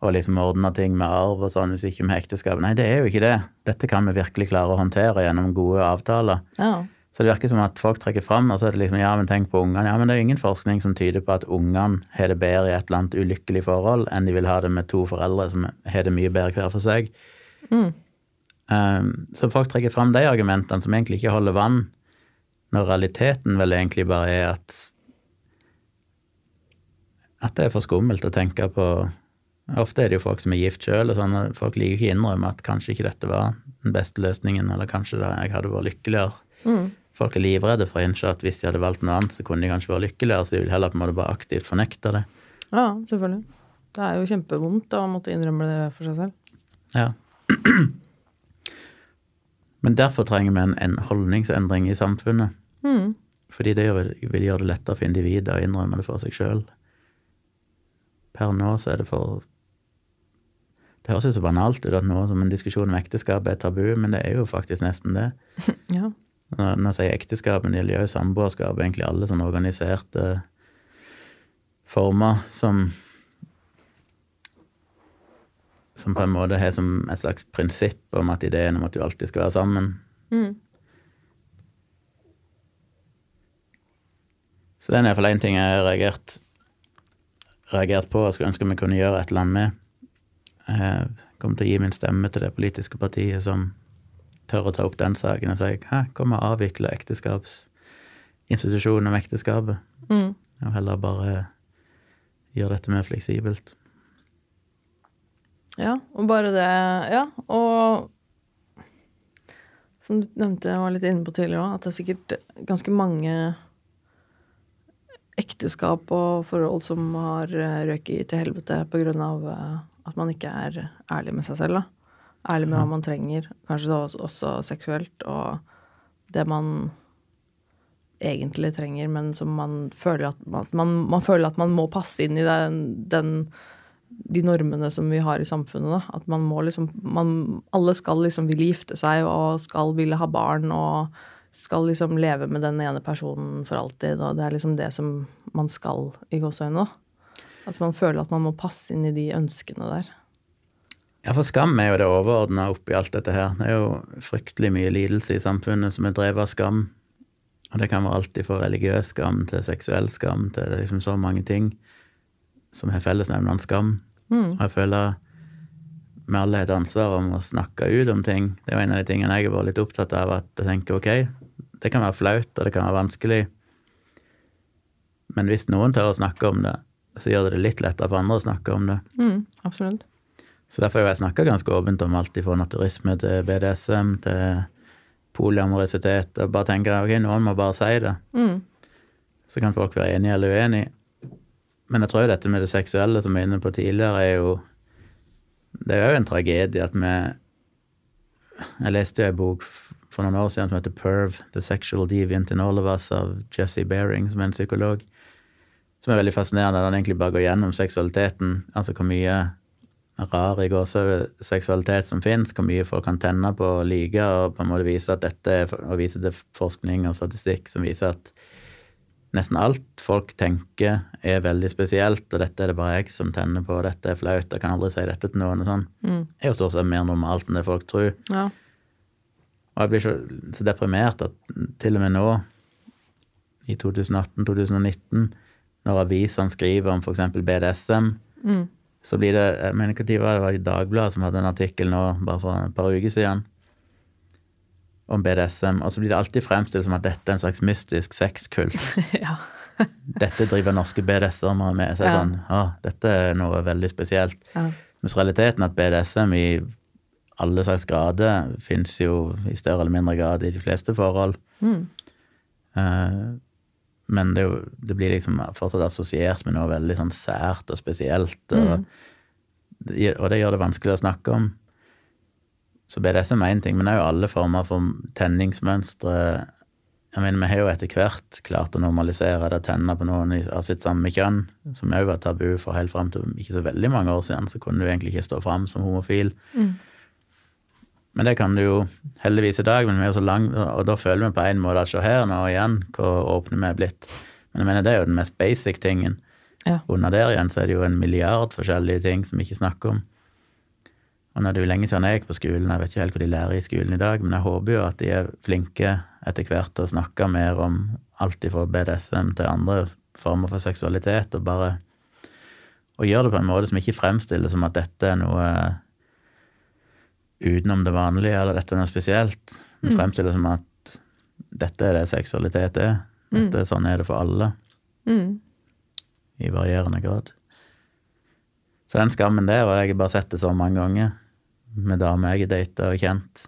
å liksom ordne ting med arv og sånn hvis ikke med ekteskap. Nei, det er jo ikke det. Dette kan vi virkelig klare å håndtere gjennom gode avtaler. Ja. Så det virker som at folk trekker fram, og så er det liksom ja, men tenk på ungene. Ja, men det er ingen forskning som tyder på at ungene har det bedre i et eller annet ulykkelig forhold enn de vil ha det med to foreldre som har det mye bedre hver for seg. Mm. Um, så folk trekker fram de argumentene som egentlig ikke holder vann, når realiteten vel egentlig bare er at at det er for skummelt å tenke på Ofte er det jo folk som er gift sjøl, og sånn, folk liker ikke å innrømme at kanskje ikke dette var den beste løsningen, eller kanskje jeg hadde vært lykkeligere. Mm folk er livredde for å innse at hvis de hadde valgt noe annet, så kunne de kanskje vært lykkeligere, så de vil heller på en måte bare aktivt fornekte det. Ja, selvfølgelig. Det er jo kjempevondt å måtte innrømme det for seg selv. Ja. Men derfor trenger vi en, en holdningsendring i samfunnet. Mm. Fordi det vil gjøre det lettere for individet å innrømme det for seg sjøl. Per nå så er det for Det høres jo så banalt ut at nå som en diskusjon om ekteskap er tabu, men det er jo faktisk nesten det. ja. Når jeg sier ekteskap, men det gjelder jo samboerskap, egentlig alle sånne organiserte former som Som på en måte har som et slags prinsipp om at ideen om at du alltid skal være sammen. Mm. Så det er iallfall én ting jeg har reagert, reagert på og skulle ønske vi kunne gjøre et eller annet med. Jeg kommer til å gi min stemme til det politiske partiet som tør å ta opp den saken og si hæ, kom og avvikle ekteskapsinstitusjonen om ekteskapet. Mm. Og heller bare gjøre dette mer fleksibelt. Ja, og bare det Ja, og som du nevnte, jeg var litt inne på tidligere òg, at det er sikkert ganske mange ekteskap og forhold som har røket til helvete av eh, at man ikke er ærlig med seg selv, da. Ærlig med hva man trenger, kanskje da også, også seksuelt, og det man egentlig trenger, men som man føler at man, man, man føler at man må passe inn i den, den de normene som vi har i samfunnet. Da. At man må liksom man, Alle skal liksom ville gifte seg og skal ville ha barn og skal liksom leve med den ene personen for alltid. Og det er liksom det som man skal i gåseøynene. At man føler at man må passe inn i de ønskene der. Ja, for skam er jo det overordna oppi alt dette her. Det er jo fryktelig mye lidelse i samfunnet som er drevet av skam. Og det kan være alltid fra religiøs skam til seksuell skam til liksom så mange ting som har fellesnevneren skam. Og jeg føler vi alle har et ansvar om å snakke ut om ting. Det er jo en av de tingene jeg har vært litt opptatt av, at jeg tenker ok, det kan være flaut, og det kan være vanskelig, men hvis noen tør å snakke om det, så gjør det det litt lettere for andre å snakke om det. Mm, absolutt. Så derfor har jeg snakka ganske åpent om alt fra naturisme til BDSM til polyamorisitet, og bare tenker ok, noen må bare si det. Mm. Så kan folk være enige eller uenige. Men jeg tror jo dette med det seksuelle som vi var inne på tidligere, er jo Det er jo en tragedie at vi Jeg leste jo en bok for noen år siden som heter Perv, The Sexual Deviant in All of Us, av Jesse Bering, som er en psykolog. Som er veldig fascinerende. Han egentlig bare går gjennom seksualiteten. Altså hvor mye rar i seksualitet som finnes, hvor mye folk kan tenne på og like, og på en måte vise at dette og vise til forskning og statistikk som viser at nesten alt folk tenker er veldig spesielt, og dette er det bare jeg som tenner på, og dette er flaut, jeg kan aldri si dette til noen, og sånn, Mm. er jo stort sett mer normalt enn det folk tror. Ja. Og jeg blir så, så deprimert at til og med nå, i 2018-2019, når avisene skriver om f.eks. BDSM, Mm. Så blir det jeg mener ikke var det var i Dagbladet som hadde en artikkel nå bare for et par uker siden om BDSM, og så blir det alltid fremstilt som at dette er en slags mystisk sexkult. ja. Dette driver norske BDSM-ere med. Så Ja. sånn, ah, dette er noe veldig spesielt. ja. Mens realiteten at BDSM i alle slags grader fins jo i større eller mindre grad i de fleste forhold. Mm. Eh, men det, jo, det blir liksom fortsatt assosiert med noe veldig sånn sært og spesielt. Og, Mm. det- og det gjør det vanskelig å snakke om. Så BDSM er én ting, men det er jo alle former for tenningsmønstre. Jeg mener, Vi har jo etter hvert klart å normalisere det å tenne på noen av sitt samme kjønn, som òg var tabu for helt fram til ikke så veldig mange år siden. Så kunne du egentlig ikke stå fram som homofil. Mm. Men det kan du jo heldigvis i dag, men vi er jo så lang, og da føler vi på en måte at se her nå igjen, hvor åpne vi er blitt. Men jeg mener, det er jo den mest basic tingen. Ja. Under der igjen så er det jo en milliard forskjellige ting som vi ikke snakker om. Og nå er det jo lenge siden jeg gikk på skolen, jeg vet ikke helt hva de lærer i skolen i dag, men jeg håper jo at de er flinke etter hvert til å snakke mer om alt fra BDSM til andre former for seksualitet, og bare og gjøre det på en måte som ikke fremstiller som at dette er noe utenom det vanlige, eller dette er noe spesielt. Men fremstiller det som at dette er det seksualitet er. Dette, Sånn er det for alle, Mm. i varierende grad. Så den skammen der, og jeg har bare sett det så mange ganger med damer jeg har data og kjent,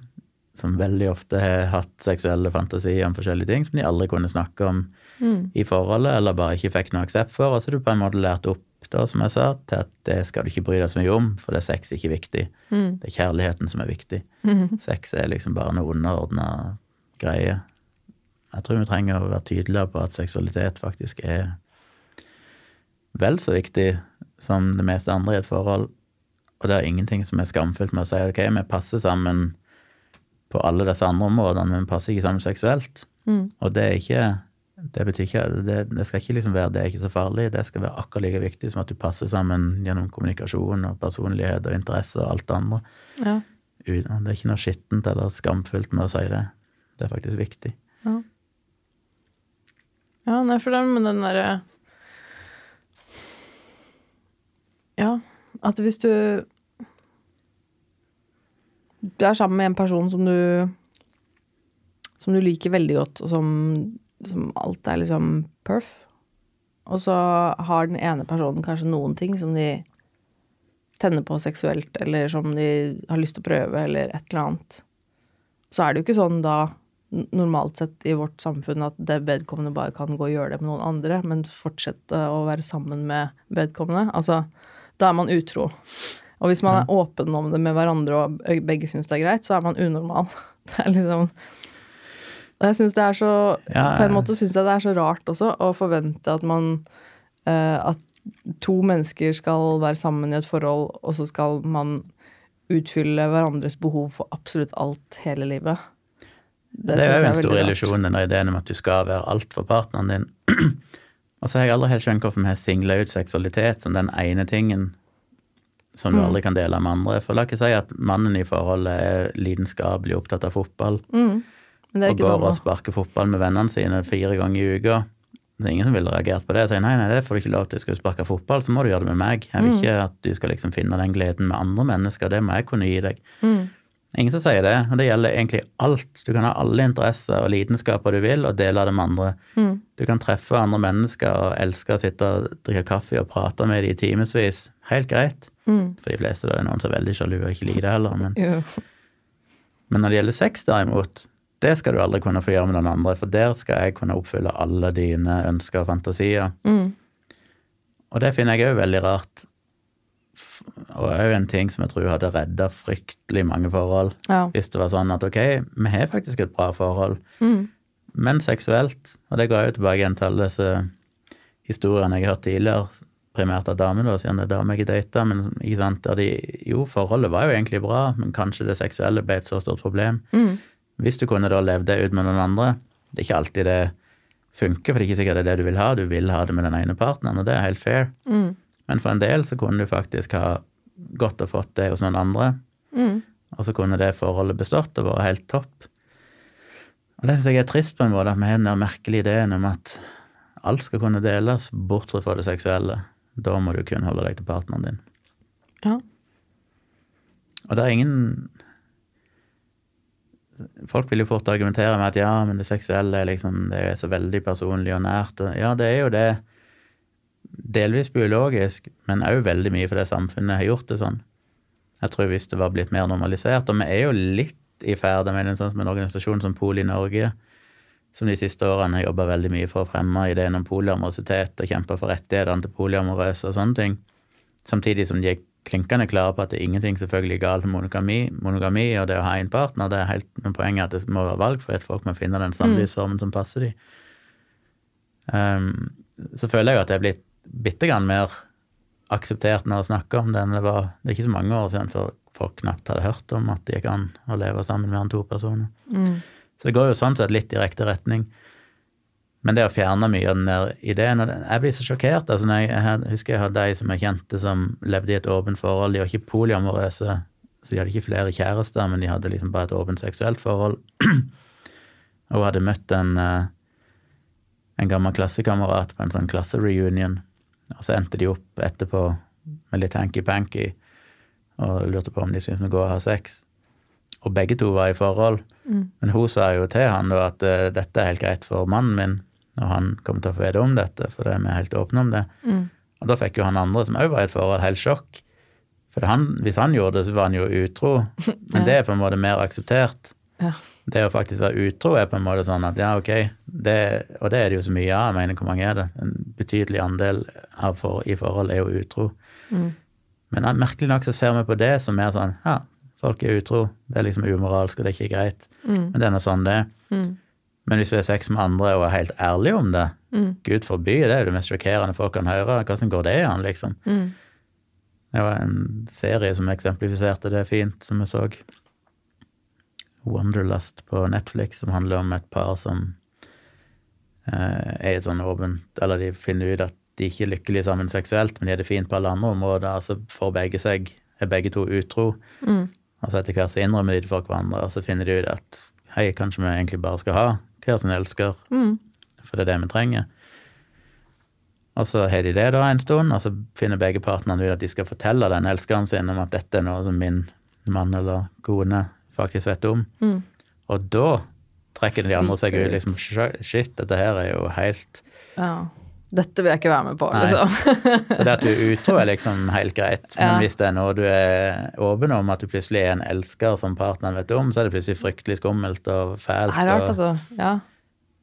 som veldig ofte har hatt seksuelle fantasier om forskjellige ting som de aldri kunne snakke om Mm. i forholdet, eller bare ikke fikk noe aksept for. Og så har du på en måte lært opp, da, som jeg sa, til at det skal du ikke bry deg så mye om, for det er sex ikke viktig. Mm. Det er kjærligheten som er viktig. Mm. Sex er liksom bare noe underordna greie. Jeg tror vi trenger å være tydeligere på at seksualitet faktisk er vel så viktig som det meste andre i et forhold. Og det er ingenting som er skamfullt med å si ok, vi passer sammen på alle disse andre områdene, men vi passer ikke sammen seksuelt. Mm. Og det er ikke det betyr ikke, det, det skal ikke liksom være det er ikke så farlig, det skal være akkurat like viktig som at du passer sammen gjennom kommunikasjon og personlighet og interesse og alt det andre. Ja. Det er ikke noe skittent eller skamfullt med å si det. Det er faktisk viktig. Ja. Ja, nei, for det med den derre Ja, at hvis du du er sammen med en person som du som du liker veldig godt, og som, som alt er liksom perf. Og så har den ene personen kanskje noen ting som de tenner på seksuelt, eller som de har lyst til å prøve, eller et eller annet. Så er det jo ikke sånn da normalt sett i vårt samfunn at det vedkommende bare kan gå og gjøre det med noen andre, men fortsette å være sammen med vedkommende. Altså, da er man utro. Og hvis man er åpen om det med hverandre og begge syns det er greit, så er man unormal. Det er liksom Og jeg syns det er så Ja, På en måte syns jeg det er så rart også å forvente at man eh, At to mennesker skal være sammen i et forhold, og så skal man utfylle hverandres behov for absolutt alt hele livet. Det, er jo en stor illusjon, den ideen om at du skal være alt for partneren din. Og så har jeg aldri helt skjønt hvorfor vi har singla ut seksualitet som den ene tingen som du Mm. aldri kan dele med andre. For la ikke si at mannen i forholdet er lidenskapelig opptatt av fotball Mm. Og går og sparker fotball med vennene sine fire ganger i uka. Det er ingen som ville reagert på det Jeg sier nei, nei, det får du ikke lov til. Skal du sparke fotball, så må du gjøre det med meg. Jeg Mm. vil ikke at du skal liksom finne den gleden med andre mennesker. Det må jeg kunne gi deg. Mm. Ingen som sier det, og det gjelder egentlig alt. Du kan ha alle interesser og lidenskaper du vil, og dele det med andre. Mm. Du kan treffe andre mennesker og elske å sitte og drikke kaffe og prate med dem i timevis. Helt greit. Mm. For de fleste det er noen som er veldig sjalu og ikke liker det heller. Men, Jo. men når det gjelder sex, derimot, det skal du aldri kunne få gjøre med noen andre, for der skal jeg kunne oppfylle alle dine ønsker og fantasier. Mm. Og det finner jeg òg veldig rart. Og òg en ting som jeg tror hadde redda fryktelig mange forhold. Ja. Hvis det var sånn at ok, vi har faktisk et bra forhold, Mm. men seksuelt. Og det går jo tilbake igjen til alle disse historiene jeg har hørt tidligere, primært av damer, da, siden det er damer jeg data, men ikke sant, der de Jo, forholdet var jo egentlig bra, men kanskje det seksuelle ble et så stort problem. Mm. Hvis du kunne da levd det ut med noen andre Det er ikke alltid det funker, for det er ikke sikkert det er det du vil ha. Du vil ha det med den ene partneren, og det er helt fair. Mm. Men for en del så kunne du faktisk ha godt og fått det hos noen andre, Mm. og så kunne det forholdet bestått og vært helt topp. Og det syns jeg er trist på en måte, at vi har den merkelige ideen om at alt skal kunne deles, bortsett fra det seksuelle. Da må du kun holde deg til partneren din. Ja. Og det er ingen Folk vil jo fort argumentere med at ja, men det seksuelle er liksom, det er så veldig personlig og nært. Ja, det er jo det. Delvis biologisk, men òg veldig mye fordi samfunnet har gjort det sånn. Jeg tror hvis det var blitt mer normalisert, og vi er jo litt i ferd med en sånn en organisasjon som Pol i Norge, som de siste årene har jobba veldig mye for å fremme ideen om poliamorositet og kjempe for rettighetene til polyamorøse og sånne ting. Samtidig som de er klinkende klare på at det er ingenting selvfølgelig galt med monogami, monogami og det å ha en partner. Det er helt men poenget at det må være valgfrihet. Folk må finne den samlivsformen som passer dem. Um, så føler jeg jo at det er blitt bitte grann mer akseptert når jeg snakker om det det var Det er ikke så mange år siden før folk knapt hadde hørt om at det gikk an å leve sammen med enn to personer. Mm. Så det går jo sånn sett litt i riktig retning. Men det å fjerne mye av den der ideen og Jeg blir så sjokkert. altså når jeg, jeg husker jeg hadde ei som jeg kjente som levde i et åpent forhold. De var ikke polyamorøse, så de hadde ikke flere kjærester, men de hadde liksom bare et åpent seksuelt forhold. og hun hadde møtt en, eh, en gammel klassekamerat på en sånn klassereunion. Og så endte de opp etterpå med litt hanky-panky og lurte på om de syntes det var godt å ha sex. Og begge to var i forhold. Mm. Men hun sa jo til han da at eh, dette er helt greit for mannen min, og han kom til å få vite om dette, for det er vi er helt åpne om det. Mm. Og da fikk jo han andre, som òg var i et forhold, helt sjokk. For han, hvis han gjorde det, så var han jo utro. Men det er på en måte mer akseptert. Ja. Det å faktisk være utro er på en måte sånn at ja, ok, det, og det er det jo så mye av. Jeg mener, hvor mange er det? En betydelig andel av for, i forhold er jo utro. Mm. Men merkelig nok så ser vi på det som mer sånn ja, folk er utro, det er liksom umoralsk, og det er ikke greit. Mm. Men det er nå sånn det er. Mm. Men hvis vi har sex med andre og er helt ærlige om det, Mm. gud forby, det er jo det mest sjokkerende folk kan høre. Hvordan går det an, liksom? Mm. Det var en serie som eksemplifiserte det fint, som vi så. Wonderlust på Netflix, som handler om et par som eh, er sånn åpent Eller de finner ut at de ikke er lykkelige sammen seksuelt, men de har det fint på alle andre områder. Altså får begge seg, er begge to utro. Mm. Og så etter hvert så innrømmer de det for hverandre, og så finner de ut at hei, kanskje vi egentlig bare skal ha hver sin elsker, Mm. for det er det vi trenger. Og så har de det da en stund, og så finner begge partnerne ut at de skal fortelle den elskeren sin om at dette er noe som min mann eller kone faktisk vet om. Mm. Og da trekker de andre seg ut. Liksom, Shit, dette her er jo helt Ja. Dette vil jeg ikke være med på, liksom. Så det at du er utro er liksom helt greit, men Ja. hvis det er noe du er åpen om, at du plutselig er en elsker som partneren vet om, så er det plutselig fryktelig skummelt og fælt. Det er rart, og, altså. Ja.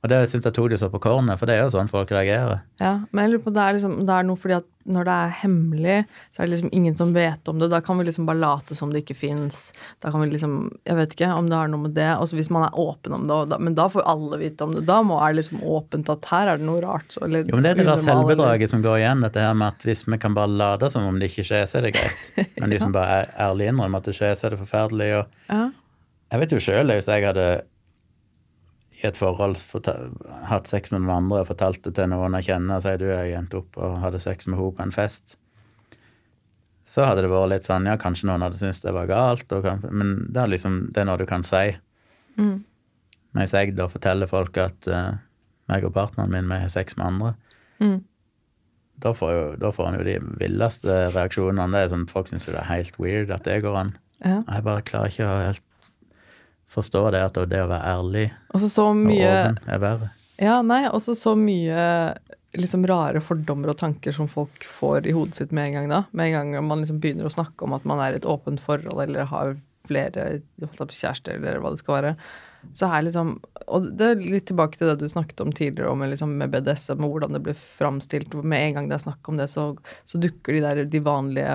Og det syns jeg tok de så på kornet, for det er jo sånn folk reagerer. Ja, men jeg lurer på, det er, liksom, det er noe fordi at når det er hemmelig, så er det liksom ingen som vet om det. Da kan vi liksom bare late som det ikke fins. Da kan vi liksom Jeg vet ikke om det har noe med det. Også hvis man er åpen om det, og da, men da får alle vite om det. Da må er det liksom åpent at her er det noe rart. Så, eller Jo, men det er det der eller- selvbedraget som går igjen, dette her med at hvis vi kan bare late som om det ikke skjer, så er det greit. Men de som bare er ærlig innrømmer at det skjer, så er det forferdelig. Og Ja. jeg vet jo sjøl, hvis jeg hadde i et forhold hatt sex med noen andre og fortalt det til noen jeg kjenner, og sier du jeg endte opp og hadde sex med henne på en fest, så hadde det vært litt sånn Ja, kanskje noen hadde syntes det var galt, kan, men det er liksom det er noe du kan si. Mm. Men hvis jeg da forteller folk at uh, meg og partneren min vi har sex med andre, Mm. da får, jo, da får han jo de villeste reaksjonene. Det er sånn, Folk syns jo det er helt weird at det går an. Ja. Jeg bare klarer ikke å helt forstå det at det å være ærlig Og åpen er verre. Ja, nei, også så mye liksom rare fordommer og tanker som folk får i hodet sitt med en gang da. Med en gang man liksom begynner å snakke om at man er i et åpent forhold eller har flere kjærester eller hva det skal være. Så er liksom Og det er litt tilbake til det du snakket om tidligere om liksom med BDSM og hvordan det blir framstilt. Med en gang det er snakk om det, så, så dukker de der de vanlige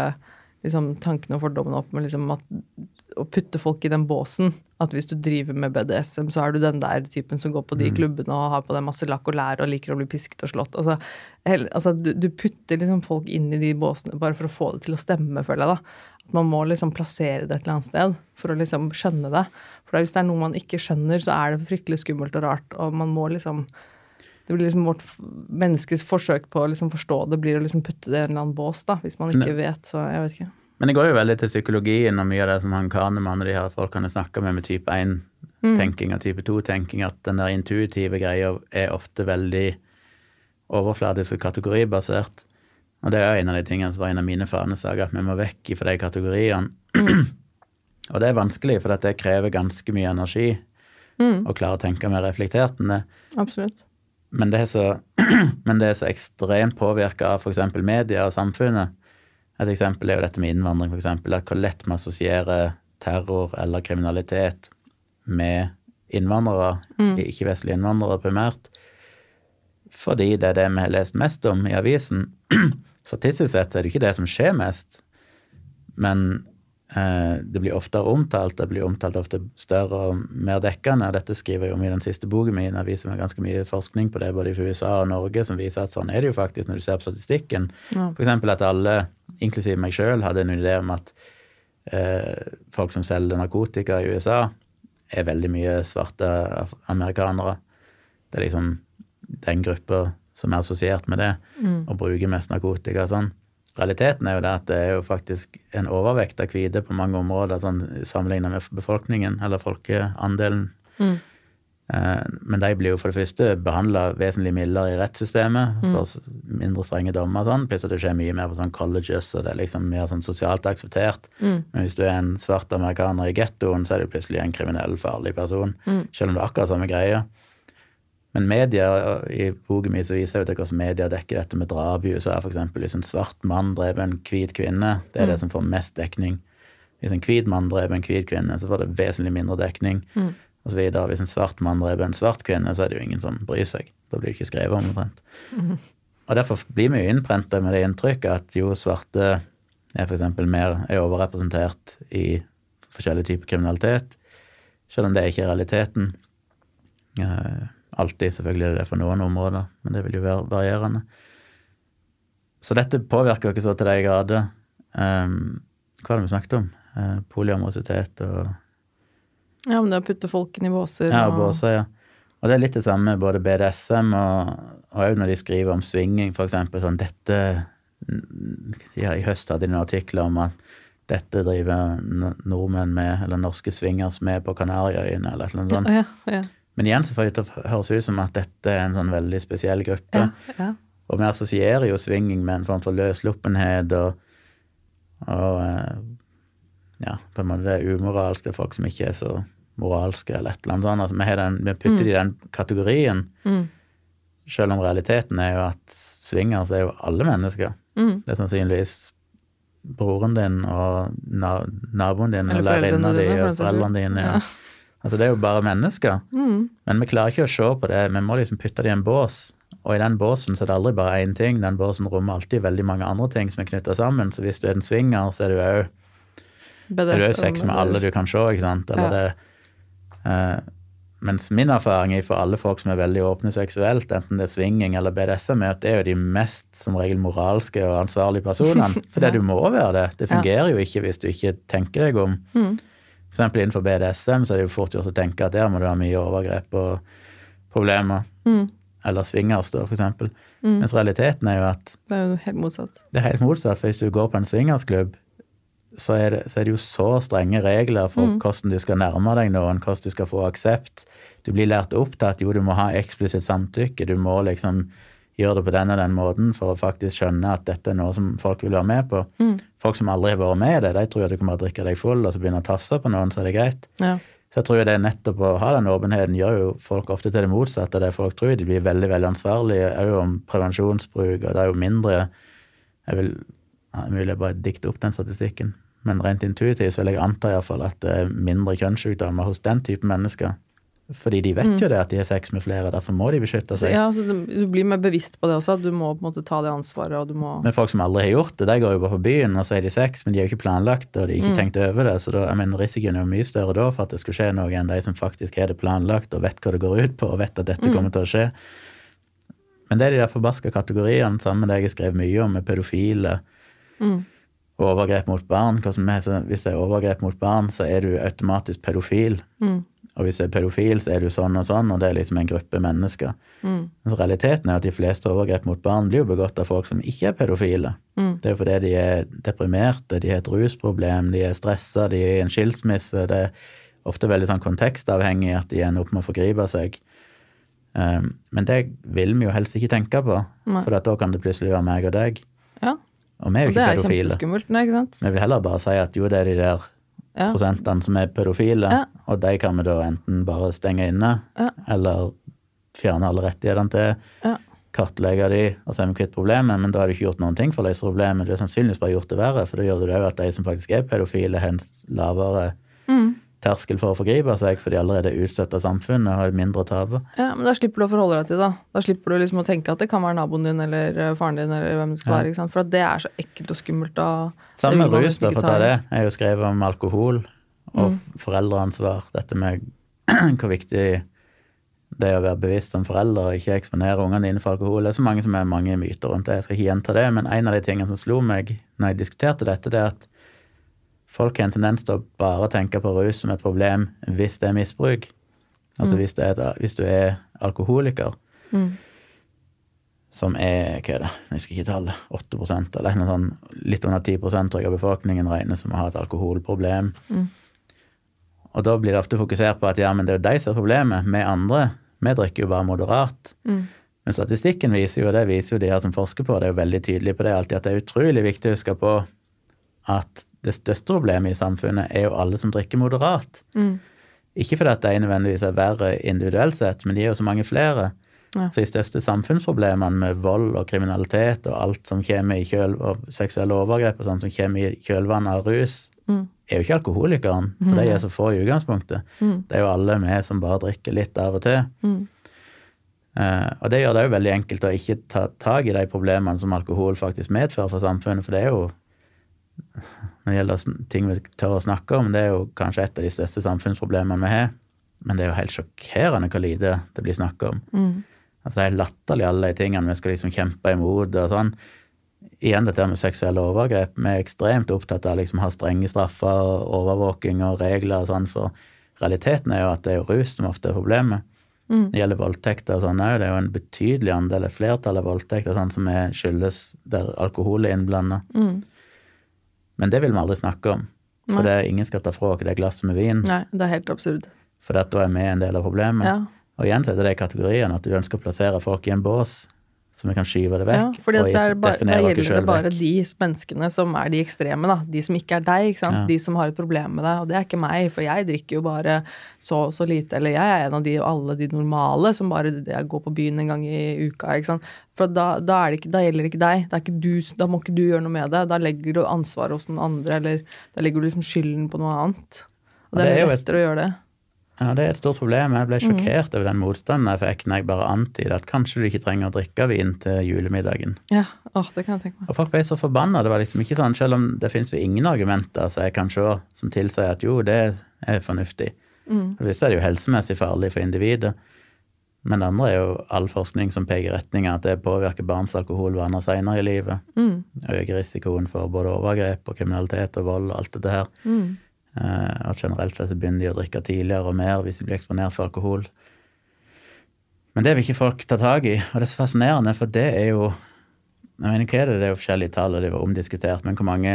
liksom, tankene og fordommene opp med liksom at å putte folk i den båsen. At hvis du driver med BDSM, så er du den der typen som går på de klubbene og har på deg masse lakk og lær og liker å bli pisket og slått. Altså, hel, altså du, du putter liksom folk inn i de båsene bare for å få det til å stemme, føler jeg da. At man må liksom plassere det et eller annet sted for å liksom skjønne det. For hvis det er noe man ikke skjønner, så er det fryktelig skummelt og rart, og man må liksom det blir liksom vårt menneskes forsøk på å liksom forstå det, blir å liksom putte det i en eller annen bås, da, hvis man ikke vet, så jeg vet ikke. Men det går jo veldig til psykologien og mye av det som han Kahneman og de her folkene snakker med med type 1-tenking og type 2-tenking, at den der intuitive greia er ofte veldig overfladisk og kategoribasert. Og det er en av de tingene som var en av mine fanesaker, at vi må vekk fra de kategoriene. og det er vanskelig, for det krever ganske mye energi å klare å tenke mer reflektert enn det. Absolutt. Men det er så, men det er så ekstremt påvirka av f.eks. media og samfunnet. Et eksempel er jo dette med innvandring, for eksempel, at hvor lett vi assosierer terror eller kriminalitet med innvandrere, ikke-vestlige innvandrere primært. Fordi det er det vi har lest mest om i avisen. Statistisk sett er det ikke det som skjer mest, men det blir oftere omtalt. Det blir omtalt ofte større og mer dekkende. Dette skriver jeg om i den siste boken min. Jeg viser meg ganske mye forskning på det både i USA og Norge som viser at sånn er det jo faktisk når du ser på statistikken. Ja. Eksempel at alle, inklusiv meg sjøl, hadde en idé om at eh, folk som selger narkotika i USA, er veldig mye svarte amerikanere. Det er liksom den gruppa som er assosiert med det, og bruker mest narkotika og sånn. Realiteten er jo det at det er jo faktisk en overvekt av hvite på mange områder, sånn sammenlignet med befolkningen, eller folkeandelen. Mm. Eh, Men de blir jo for det første behandla vesentlig mildere i rettssystemet, for s- mindre strenge dommer og sånn. Pluss at det skjer mye mer på sånn colleges, og det er liksom mer sånn sosialt akseptert. Mm. Men hvis du er en svart amerikaner i gettoen, så er du plutselig en kriminell, farlig person. Mm. Selv om det er akkurat samme greia. Men media, i boken min så viser jeg jo hvordan media dekker dette med drap i USA, f.eks. Hvis en svart mann dreper en hvit kvinne, det er det som får mest dekning. Hvis en hvit mann dreper en hvit kvinne, så får det vesentlig mindre dekning. Mm. Og så videre. Hvis en svart mann dreper en svart kvinne, så er det jo ingen som bryr seg. Da blir det ikke skrevet om omtrent. Og derfor blir vi jo innprenta med det inntrykket at jo svarte er f.eks. mer er overrepresentert i forskjellige typer kriminalitet, selv om det ikke er realiteten. Eh, alltid, selvfølgelig er det det for noen områder, men det vil jo være varierende. Så dette påvirker jo ikke så til de grader. Um, hva var det vi snakket om? Uh, polyamorositet og Ja, men det å putte folken i båser ja, og båser, ja. Og det er litt det samme med både BDSM og òg når de skriver om svinging, eksempel sånn dette ja, I høst hadde de noen artikler om at dette driver nordmenn med, eller norske swingers med på Kanariøyene, eller noe sånt. Ja, Ja, ja, Men igjen så det høres ut som at dette er en sånn veldig spesiell gruppe. ja, ja. Og vi assosierer jo swinging med en form for løssluppenhet og, og eh, ja, på en måte det umoralsk, det er folk som ikke er så moralske, eller et eller annet sånt. Altså, vi, den, vi putter det i den kategorien, Mm. selv om realiteten er jo at swingers er jo alle mennesker. Mm. Det er sannsynligvis broren din og naboen din Eller lærerinna di og foreldrene dine. Ja. Altså, det er jo bare mennesker. Mm. Men vi klarer ikke å se på det. Vi må liksom putte det i en bås. Og i den båsen så er det aldri bare én ting. Den båsen rommer alltid veldig mange andre ting som er knytta sammen. Så hvis du er en swinger, så er du òg er du sex med alle du kan se, ikke sant? Eller Ja. det, eh, mens min erfaring er for alle folk som er veldig åpne seksuelt, enten det er swinging eller BDSM, er at det er jo de mest som regel moralske og ansvarlige personene. For det Ja. du må være det. Det fungerer jo ikke hvis du ikke tenker deg om. Mm. Eksempel innenfor BDSM så er det jo fort gjort å tenke at der må du ha mye overgrep og problemer. Mm. Eller swingers, da, eksempel. Mm. Mens realiteten er jo at Det er jo helt motsatt. det er helt motsatt. For hvis du går på en swingersklubb, så er det, så er det jo så strenge regler for Mm. hvordan du skal nærme deg noen, hvordan du skal få aksept. Du blir lært opp til at jo, du må ha eksplisitt samtykke. Du må liksom gjøre det på den og den måten for å faktisk skjønne at dette er noe som folk vil være med på. Mm. Folk som aldri har vært med i det, de tror at du kommer til å drikke deg full og så begynne å tafse på noen, så er det greit. Ja. Så jeg tror det er nettopp å ha den åpenheten gjør jo folk ofte til det motsatte av det folk tror. De blir veldig veldig ansvarlige òg om prevensjonsbruk, og det er jo mindre jeg vil, ja, Mulig jeg bare dikter opp den statistikken, men rent intuitivt så vil jeg anta fall at det er mindre kjønnssykdommer hos den type mennesker. Fordi de vet jo det at de har sex med flere, derfor må de beskytte seg. ja, så du, blir mer bevisst på det også, at du må på en måte ta det ansvaret, og du må Men folk som aldri har gjort det, de går jo bare på byen, og så er de sex, men de har jo ikke planlagt og de har ikke tenkt over det. Så da, jeg mener, risikoen er jo mye større da for at det skal skje noe, enn de som faktisk har det planlagt og vet hva det går ut på, og vet at dette kommer til å skje. Men det er de der forbaska kategoriene, samme det jeg har skrevet mye om, med pedofile mm. og overgrep mot barn. Hva som så hvis det er overgrep mot barn, så er du automatisk pedofil. Mm. Og hvis du er pedofil, så er du sånn og sånn, og det er liksom en gruppe mennesker. Mm. Så realiteten er at de fleste overgrep mot barn blir jo begått av folk som ikke er pedofile. Mm. Det er jo fordi de er deprimerte, de har et rusproblem, de er stressa, de er i en skilsmisse. Det er ofte veldig sånn kontekstavhengig at de ender opp med å forgripe seg. Um, men det vil vi jo helst ikke tenke på, Nei. for da kan det plutselig være meg og deg. Ja. Og vi er jo Og det ikke er pedofile. nei, ikke sant? Vi vil heller bare si at jo, det er de der Ja. prosentene som er pedofile, Ja. og de kan vi da enten bare stenge inne, Ja. eller fjerne alle rettighetene til, kartlegge de, og så er vi kvitt problemet, men da har du ikke gjort noen ting for å løse problemet. Du har sannsynligvis bare gjort det verre, for da gjør du det òg at de som faktisk er pedofile, har lavere Mm. Terskel for å forgripe seg, for de allerede er utstøtt av samfunnet og har mindre tape. ja, men da slipper du å forholde deg til det. da. Slipper du liksom å tenke at det kan være naboen din eller eh, faren din eller hvem det skal Ja. være. ikke sant? For at det er så ekkelt og skummelt. Da, Samme rus, da, for å ta ta det. Jeg har jo skrevet om alkohol og Mm. foreldreansvar. Dette med hvor viktig det er å være bevisst som forelder og ikke eksponere ungene dine for alkohol. Det er så mange som er mange myter rundt det. Jeg skal ikke gjenta det, men en av de tingene som slo meg når jeg diskuterte dette, det er at folk har en tendens til å bare tenke på rus som et problem hvis det er misbruk. Altså hvis, det er et, hvis du er alkoholiker, Mm. som er hva er det, jeg husker ikke tallet, 8% eller noe sånt, litt under 10 tror jeg av befolkningen regnes som å ha et alkoholproblem. Mm. Og da blir det ofte fokusert på at ja, men det er jo de som er problemet. Vi andre, vi drikker jo bare moderat. Mm. Men statistikken viser jo, og det viser jo de her som forsker på, det er jo veldig tydelig på det alltid, at det er utrolig viktig å huske på at det største problemet i samfunnet er jo alle som drikker moderat. Mm. Ikke fordi at de nødvendigvis er verre individuelt sett, men de er jo så mange flere. Ja. Så de største samfunnsproblemene med vold og kriminalitet og alt som kommer i kjøl og seksuelle overgrep og sånt som kommer i kjølvannet av rus, Mm. er jo ikke alkoholikeren, for de er så få i utgangspunktet. Mm. Det er jo alle vi som bare drikker litt av og til. Mm. Uh, og det gjør det jo veldig enkelt å ikke ta tak i de problemene som alkohol faktisk medfører for samfunnet, for det er jo når det gjelder ting vi tør å snakke om, det er jo kanskje et av de største samfunnsproblemene vi har. Men det er jo helt sjokkerende hvor lite det blir snakket om. Mm. Altså Det er latterlig alle de tingene vi skal liksom kjempe imot. og sånn. Igjen dette med seksuelle overgrep. Vi er ekstremt opptatt av å liksom ha strenge straffer, og overvåking og regler og sånn, for realiteten er jo at det er jo rus som ofte er problemet. Mm. Det gjelder voldtekter og sånn òg. Det er jo en betydelig andel, et flertall av voldtekter sånn som skyldes der alkohol er innblanda. Mm. Men det vil vi aldri snakke om. For det ingen skal ta fra oss det glasset med vin, Nei, det er helt absurd. for da er vi en del av problemet. Ja. Og igjen er det de kategoriene at du ønsker å plassere folk i en bås Så vi kan skyve det Ja, vekk. fordi og der, er oss gjelder det bare vekk. de menneskene som er de ekstreme, da. De som ikke er deg, ikke sant. Ja. De som har et problem med det. Og det er ikke meg, for jeg drikker jo bare så og så lite. Eller jeg er en av de alle de normale som bare går på byen en gang i uka, ikke sant. For da, da, det ikke, da gjelder det ikke deg. Det ikke du, da må ikke du gjøre noe med det. Da legger du ansvaret hos noen andre, eller da legger du liksom skylden på noe annet. Og det det er mye et- lettere å gjøre det. Ja, det er et stort problem. Jeg Mm. ble sjokkert over den motstanden jeg fikk når jeg bare antydet at kanskje du ikke trenger å drikke vin til julemiddagen. Ja, åh, det kan jeg tenke meg. Og folk ble så forbanna. Det var liksom ikke sånn, selv om det finnes jo ingen argumenter så jeg kan se som tilsier at jo, det er fornuftig. Mm. For det er det jo helsemessig farlig for individet. Men det andre er jo all forskning som peker i retning av at det påvirker barns alkoholvaner senere i livet. Mm. Øker risikoen for både overgrep og kriminalitet og vold og alt dette her. Mm. Eh, at generelt sett så begynner de å drikke tidligere og mer hvis de blir eksponert for alkohol. Men det vil ikke folk ta tak i, og det er så fascinerende, for det er jo jeg mener, hva er det? det er jo forskjellige tall, og det var omdiskutert, men hvor mange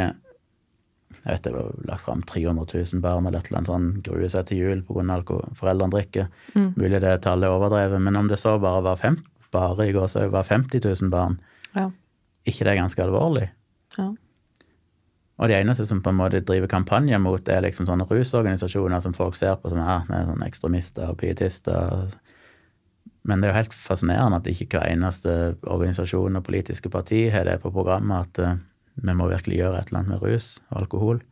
jeg vet det var lagt fram 300 000 barn eller et eller annet sånn gruer seg til jul pga. foreldrene drikker. Mm. Mulig det tallet er overdrevet, men om det så bare var, fem, bare i går så var 50 000 barn, Ja. ikke det er ganske alvorlig? ja. Og de eneste som på en måte driver kampanjer mot, er liksom sånne rusorganisasjoner som folk ser på som ah, er sånne ekstremister og pietister. Men det er jo helt fascinerende at ikke hver eneste organisasjon og politiske parti har det på programmet at uh, vi må virkelig gjøre et eller annet med rus og alkohol.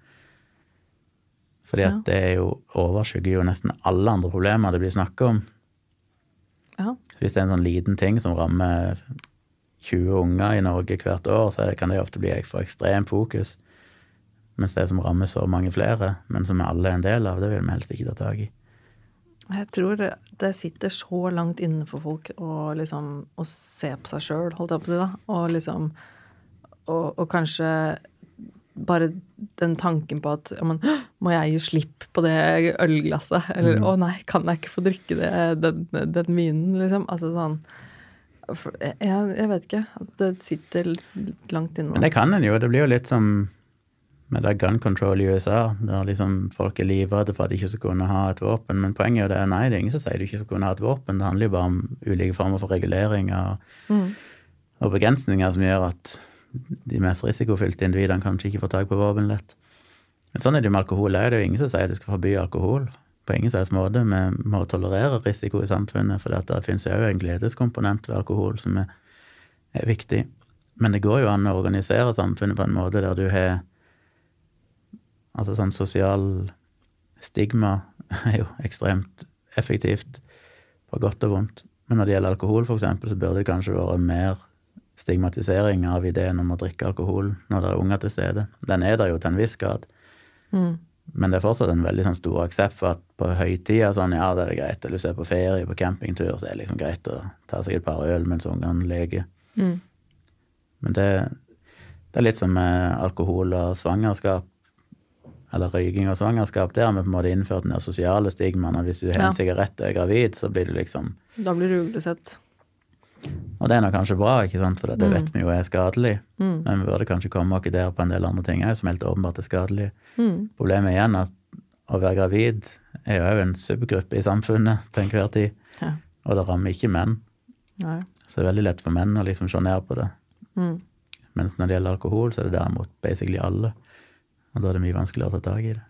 Fordi at det er jo overskygger jo nesten alle andre problemer det blir snakket om. ja. Hvis det er en sånn liten ting som rammer 20 unger i Norge hvert år, så kan det ofte bli for ekstremt fokus. Mens det som rammer så mange flere, men som vi alle er en del av, det vil vi helst ikke ta tak i. Jeg tror det sitter så langt inne for folk å liksom å se på seg sjøl, holdt jeg på å si, da. Og liksom og, og kanskje bare den tanken på at men, må jeg gi slipp på det ølglasset? Eller Mm. å nei, kan jeg ikke få drikke det, den, den vinen, liksom? Altså sånn jeg, jeg vet ikke. Det sitter langt inne. Men det kan en jo. Det blir jo litt som med det gun control i USA, der liksom folk er livredde for at de ikke skal kunne ha et våpen. Men poenget er jo det nei, det er ingen som sier du ikke skal kunne ha et våpen. Det handler jo bare om ulike former for reguleringer Mm. og begrensninger som gjør at de mest risikofylte individene kanskje ikke får tak på våpen lett. Men sånn er det jo med alkohol. Det er jo ingen som sier at du skal forby alkohol. På ingen slags måte. Vi må tolerere risiko i samfunnet, for det finnes jo en gledeskomponent ved alkohol som er, er viktig. Men det går jo an å organisere samfunnet på en måte der du har Altså sånn sosial stigma er jo ekstremt effektivt på godt og vondt. Men når det gjelder alkohol, eksempel, så burde det kanskje vært mer stigmatisering av ideen om å drikke alkohol når det er unger til stede. Den er der jo til en viss grad. Mm. Men det er fortsatt en veldig sånn stor aksept for at på høytider sånn, ja, det er det greit. Eller du er på ferie, på campingtur, så er det liksom greit å ta seg et par øl mens ungene leker. Mm. Men det, det er litt som med alkohol og svangerskap. Eller røyking og svangerskap. Der har vi på en måte innført den der sosiale stigmaen. at Hvis du har Ja. en sigarett og er gravid, så blir du liksom Da blir du uglesett. Og det er nå kanskje bra, ikke sant? for det Mm. vet vi jo er skadelig. Mm. Men vi burde kanskje komme oss der på en del andre ting òg som helt åpenbart er skadelige. Mm. Problemet er at å være gravid er jo òg en subgruppe i samfunnet til enhver tid. Ja. Og det rammer ikke menn. Nei. Så det er veldig lett for menn å liksom se ned på det. Mm. Mens når det gjelder alkohol, så er det derimot basically alle. Og da er det mye vanskeligere å ta tak i det.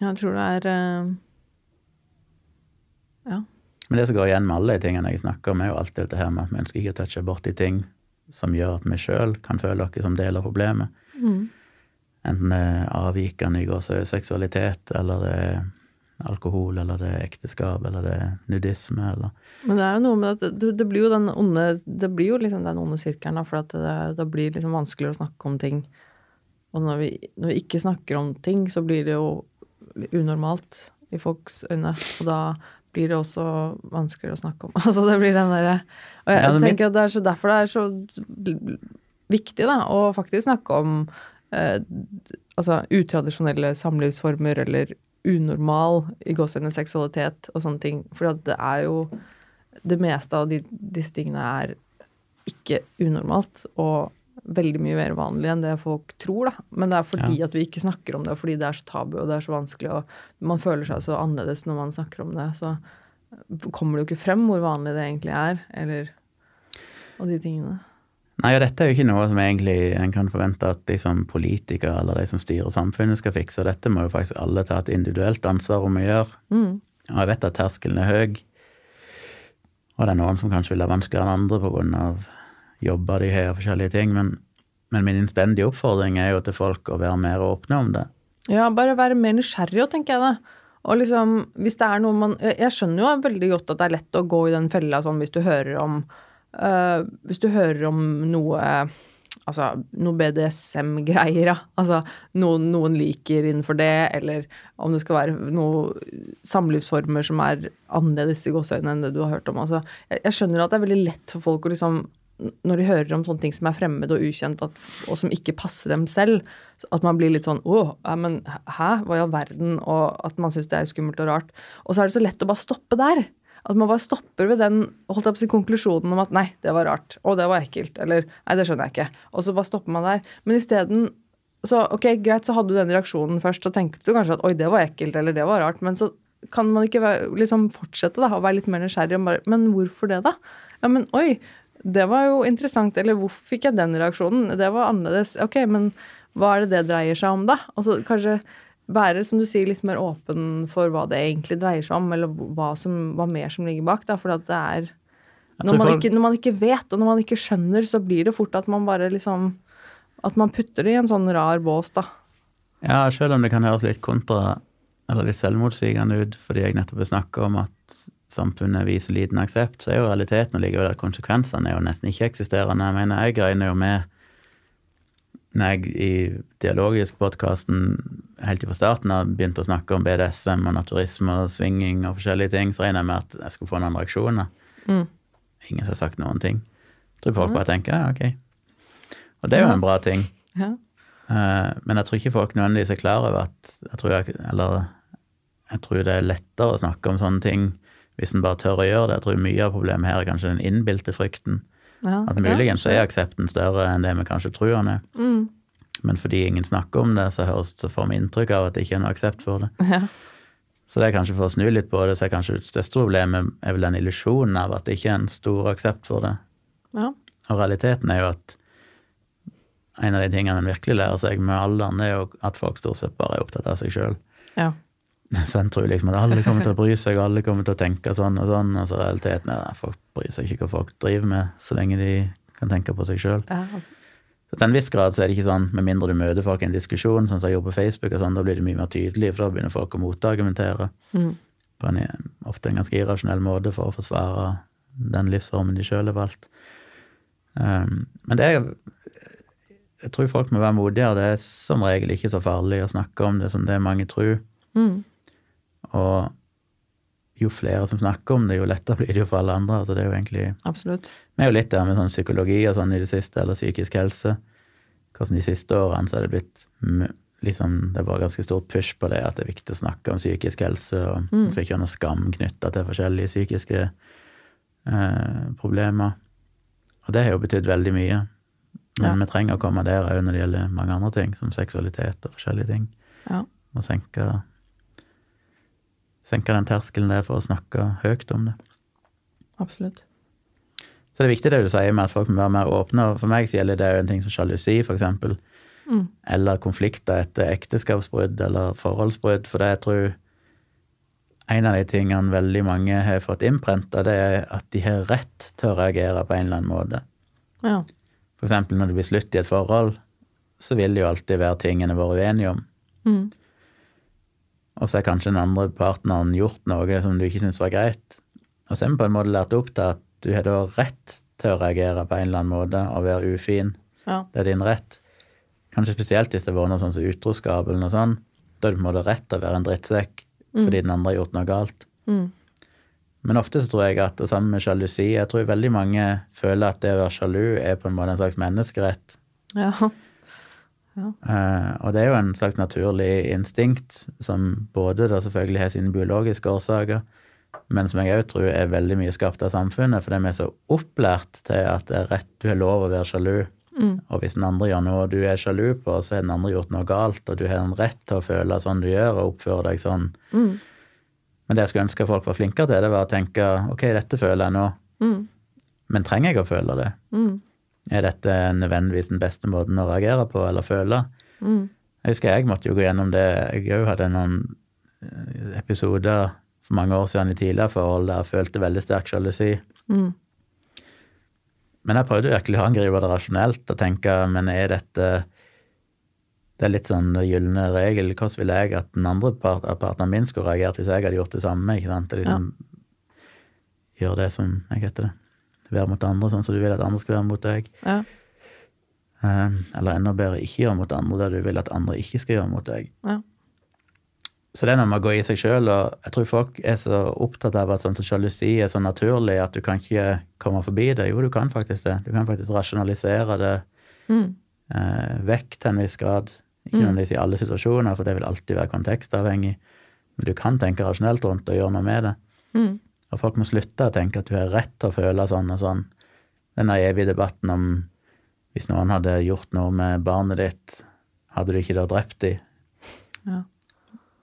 Jeg tror det er eh, Ja. Men det som går igjen med alle de tingene jeg snakker om, er jo alltid dette her med at vi ønsker ikke å touche borti ting som gjør at vi sjøl kan føle oss som del av problemet. Mm. Enten det er avvikende i gåsehud seksualitet, eller det er alkohol, eller det er ekteskap, eller det er nudisme, eller Men det er jo noe med at det, blir jo den onde Det blir jo liksom den onde sirkelen, for det, det blir liksom vanskeligere å snakke om ting. Og når vi, når vi ikke snakker om ting, så blir det jo unormalt i folks øyne. Og da blir det også vanskeligere å snakke om. Altså det blir den derre Og jeg, jeg, er tenker at det er så derfor det er så viktig, da, å faktisk snakke om eh, altså utradisjonelle samlivsformer eller unormal i gåseøyne seksualitet og sånne ting. For det er jo Det meste av de, disse tingene er ikke unormalt og veldig mye mer vanlig enn det folk tror, da. Men det er fordi at vi ikke snakker om det, og fordi det er så tabu og det er så vanskelig, og man føler seg så annerledes når man snakker om det. Så kommer det jo ikke frem hvor vanlig det egentlig er, eller og de tingene. Nei, og dette er jo ikke noe som egentlig en kan forvente at liksom, politikere eller de som styrer samfunnet skal fikse. Dette må jo faktisk alle ta et individuelt ansvar om å gjøre. Mm. Og jeg vet at terskelen er høy. Og det er noen som kanskje vil ha vanskeligere enn andre pga. Jobber de har forskjellige ting. Men, men min innstendige oppfordring er jo til folk å være mer åpne om det. Ja, bare være mer nysgjerrig, tenker jeg det. Og liksom, hvis det er noe man Jeg skjønner jo veldig godt at det er lett å gå i den fella sånn hvis du hører om øh, Hvis du hører om noe Altså noe BDSM-greier, ja. Altså noen, noen liker innenfor det, eller om det skal være noen samlivsformer som er annerledes i gåseøynene enn det du har hørt om. Altså, jeg, jeg skjønner at det er veldig lett for folk å liksom når de hører om sånne ting som er fremmed og ukjent, at, og som ikke passer dem selv, at man blir litt sånn Å, men hæ? Hva i all verden? Og at man syns det er skummelt og rart. Og så er det så lett å bare stoppe der. At man bare stopper ved den holdt jeg på å konklusjonen om at nei, det var rart. Og det var ekkelt. Eller nei, det skjønner jeg ikke. Og så bare stopper man der. Men isteden så ok, greit, så hadde du den reaksjonen først, så tenkte du kanskje at oi, det var ekkelt, eller det var rart. Men så kan man ikke være, liksom fortsette da, å være litt mer nysgjerrig. og bare, Men hvorfor det, da? Ja, men oi, det var jo interessant. Eller hvorfor fikk jeg den reaksjonen? Det var annerledes. Ok, men hva er det det dreier seg om, da? Altså kanskje være, som du sier, litt mer åpen for hva det egentlig dreier seg om, eller hva, som, hva mer som ligger bak. da, For det er når man, ikke, når man ikke vet, og når man ikke skjønner, så blir det fort at man bare liksom At man putter det i en sånn rar bås, da. Ja, selv om det kan høres litt kontra eller litt selvmotsigende ut fordi jeg nettopp har snakka om at samfunnet viser liten aksept, så er jo realiteten likevel at konsekvensene er jo nesten ikke-eksisterende. Jeg mener, jeg regner jo med når jeg i Dialogisk-podkasten helt fra starten har begynt å snakke om BDSM og naturisme og svinging og forskjellige ting, så regner jeg med at jeg skulle få noen reaksjoner. Mm. Ingen som har sagt noen ting. Jeg tror folk bare tenker ja, ok. Og det er jo en bra ting. Ja. Eh, Men jeg tror ikke folk nødvendigvis er klar over at jeg tror, jeg, eller, jeg tror det er lettere å snakke om sånne ting hvis en bare tør å gjøre det. Jeg tror mye av problemet her er kanskje den innbilte frykten. Ja. At muligens er aksepten større enn det vi kanskje tror den er. Mm. Men fordi ingen snakker om det, så, høres, så får vi inntrykk av at det ikke er noe aksept for det. Ja. Så det er kanskje for å snu litt på det, så er kanskje det største problemet er vel den illusjonen av at det ikke er en stor aksept for det. ja. Og realiteten er jo at en av de tingene en virkelig lærer seg med alderen, er jo at folk stort sett bare er opptatt av seg sjøl. ja. Så en tror liksom at alle kommer til å bry seg, alle kommer til å tenke sånn og sånn, og så realiteten er at folk bryr seg ikke hva folk driver med, så lenge de kan tenke på seg sjøl. ja. Til en viss grad så er det ikke sånn, med mindre du møter folk i en diskusjon, sånn som jeg gjorde på Facebook, og sånn, da blir det mye mer tydelig, for da begynner folk å motargumentere Mm. på en ofte en ganske irrasjonell måte for å forsvare den livsformen de sjøl har valgt. Um, men det er Jeg tror folk må være modigere. Det er som regel ikke så farlig å snakke om det som det mange tror. Mm. Og jo flere som snakker om det, jo lettere blir det jo for alle andre. Altså det er jo egentlig Absolutt. Vi er jo litt der med sånn psykologi og sånn i det siste, eller psykisk helse. Hvordan de siste årene så er det blitt liksom, Det var ganske stort push på det, at det er viktig å snakke om psykisk helse, og mm. skal ikke ha noe skam knytta til forskjellige psykiske eh, problemer. Og det har jo betydd veldig mye. Men Ja. vi trenger å komme der òg når det gjelder mange andre ting, som seksualitet og forskjellige ting. Ja. Må senke, senke den terskelen det er for å snakke høyt om det. Absolutt. Så det er viktig det du sier med at folk må være mer åpne. og For meg så gjelder det jo en ting som sjalusi, eksempel. Mm. Eller konflikter etter ekteskapsbrudd eller forholdsbrudd. For det jeg tror en av de tingene veldig mange har fått innprenta, det er at de har rett til å reagere på en eller annen måte. Ja. Eksempel når det blir slutt i et forhold, så vil det jo alltid være ting en har vært uenige om. Mm. Og så har kanskje den andre partneren gjort noe som du ikke syns var greit. Og så er vi på en måte lært opp til at du har da rett til å reagere på en eller annen måte og være ufin. Ja. Det er din rett. Kanskje spesielt hvis det var noe sånn som utroskap eller noe sånt. Da er du på en måte rett til å være en drittsekk fordi den andre har gjort noe galt. Mm. Men ofte så tror jeg at det samme med sjalusi Jeg tror veldig mange føler at det å være sjalu er på en måte en slags menneskerett. Ja. Eh, og det er jo en slags naturlig instinkt som både da selvfølgelig har sine biologiske årsaker, men som jeg òg tror er veldig mye skapt av samfunnet, fordi vi er så opplært til at det er rett, du har lov å være sjalu. Mm. Og hvis den andre gjør noe du er sjalu på, så har den andre gjort noe galt, og du har en rett til å føle sånn du gjør, og oppføre deg sånn. Mm. Men det jeg skulle ønske folk var flinkere til, det var å tenke ok, dette føler jeg nå, Mm. Men trenger jeg å føle det? Mm. Er dette nødvendigvis den beste måten å reagere på eller føle? Mm. Jeg husker jeg måtte jo gå gjennom det. Jeg òg hadde noen eh, episoder for mange år siden i tidligere forhold der jeg følte veldig sterk sjalusi. Mm. Men jeg prøvde virkelig å angripe det rasjonelt og tenke men er dette Det er litt sånn gylne regel. Hvordan ville jeg at den andre part, at partneren min skulle reagert hvis jeg hadde gjort det samme? ikke sant? Det Liksom, Gjøre det som jeg heter det. Være mot andre sånn som du vil at andre skal være mot deg. Ja. Um, Eller enda bedre, ikke gjøre mot andre det du vil at andre ikke skal gjøre mot deg. Ja. Så det er noe med å gå i seg sjøl, og jeg tror folk er så opptatt av at sånn som sjalusi er så naturlig at du kan ikke komme forbi det. Jo, du kan faktisk det. Du kan faktisk rasjonalisere det Mm. uh, vekk til en viss grad. Ikke Mm. nødvendigvis i alle situasjoner, for det vil alltid være kontekstavhengig. Men du kan tenke rasjonelt rundt og gjøre noe med det. Mm. Og folk må slutte å tenke at du har rett til å føle sånn og sånn. Den evige debatten om hvis noen hadde gjort noe med barnet ditt, hadde du ikke da drept dem? Ja.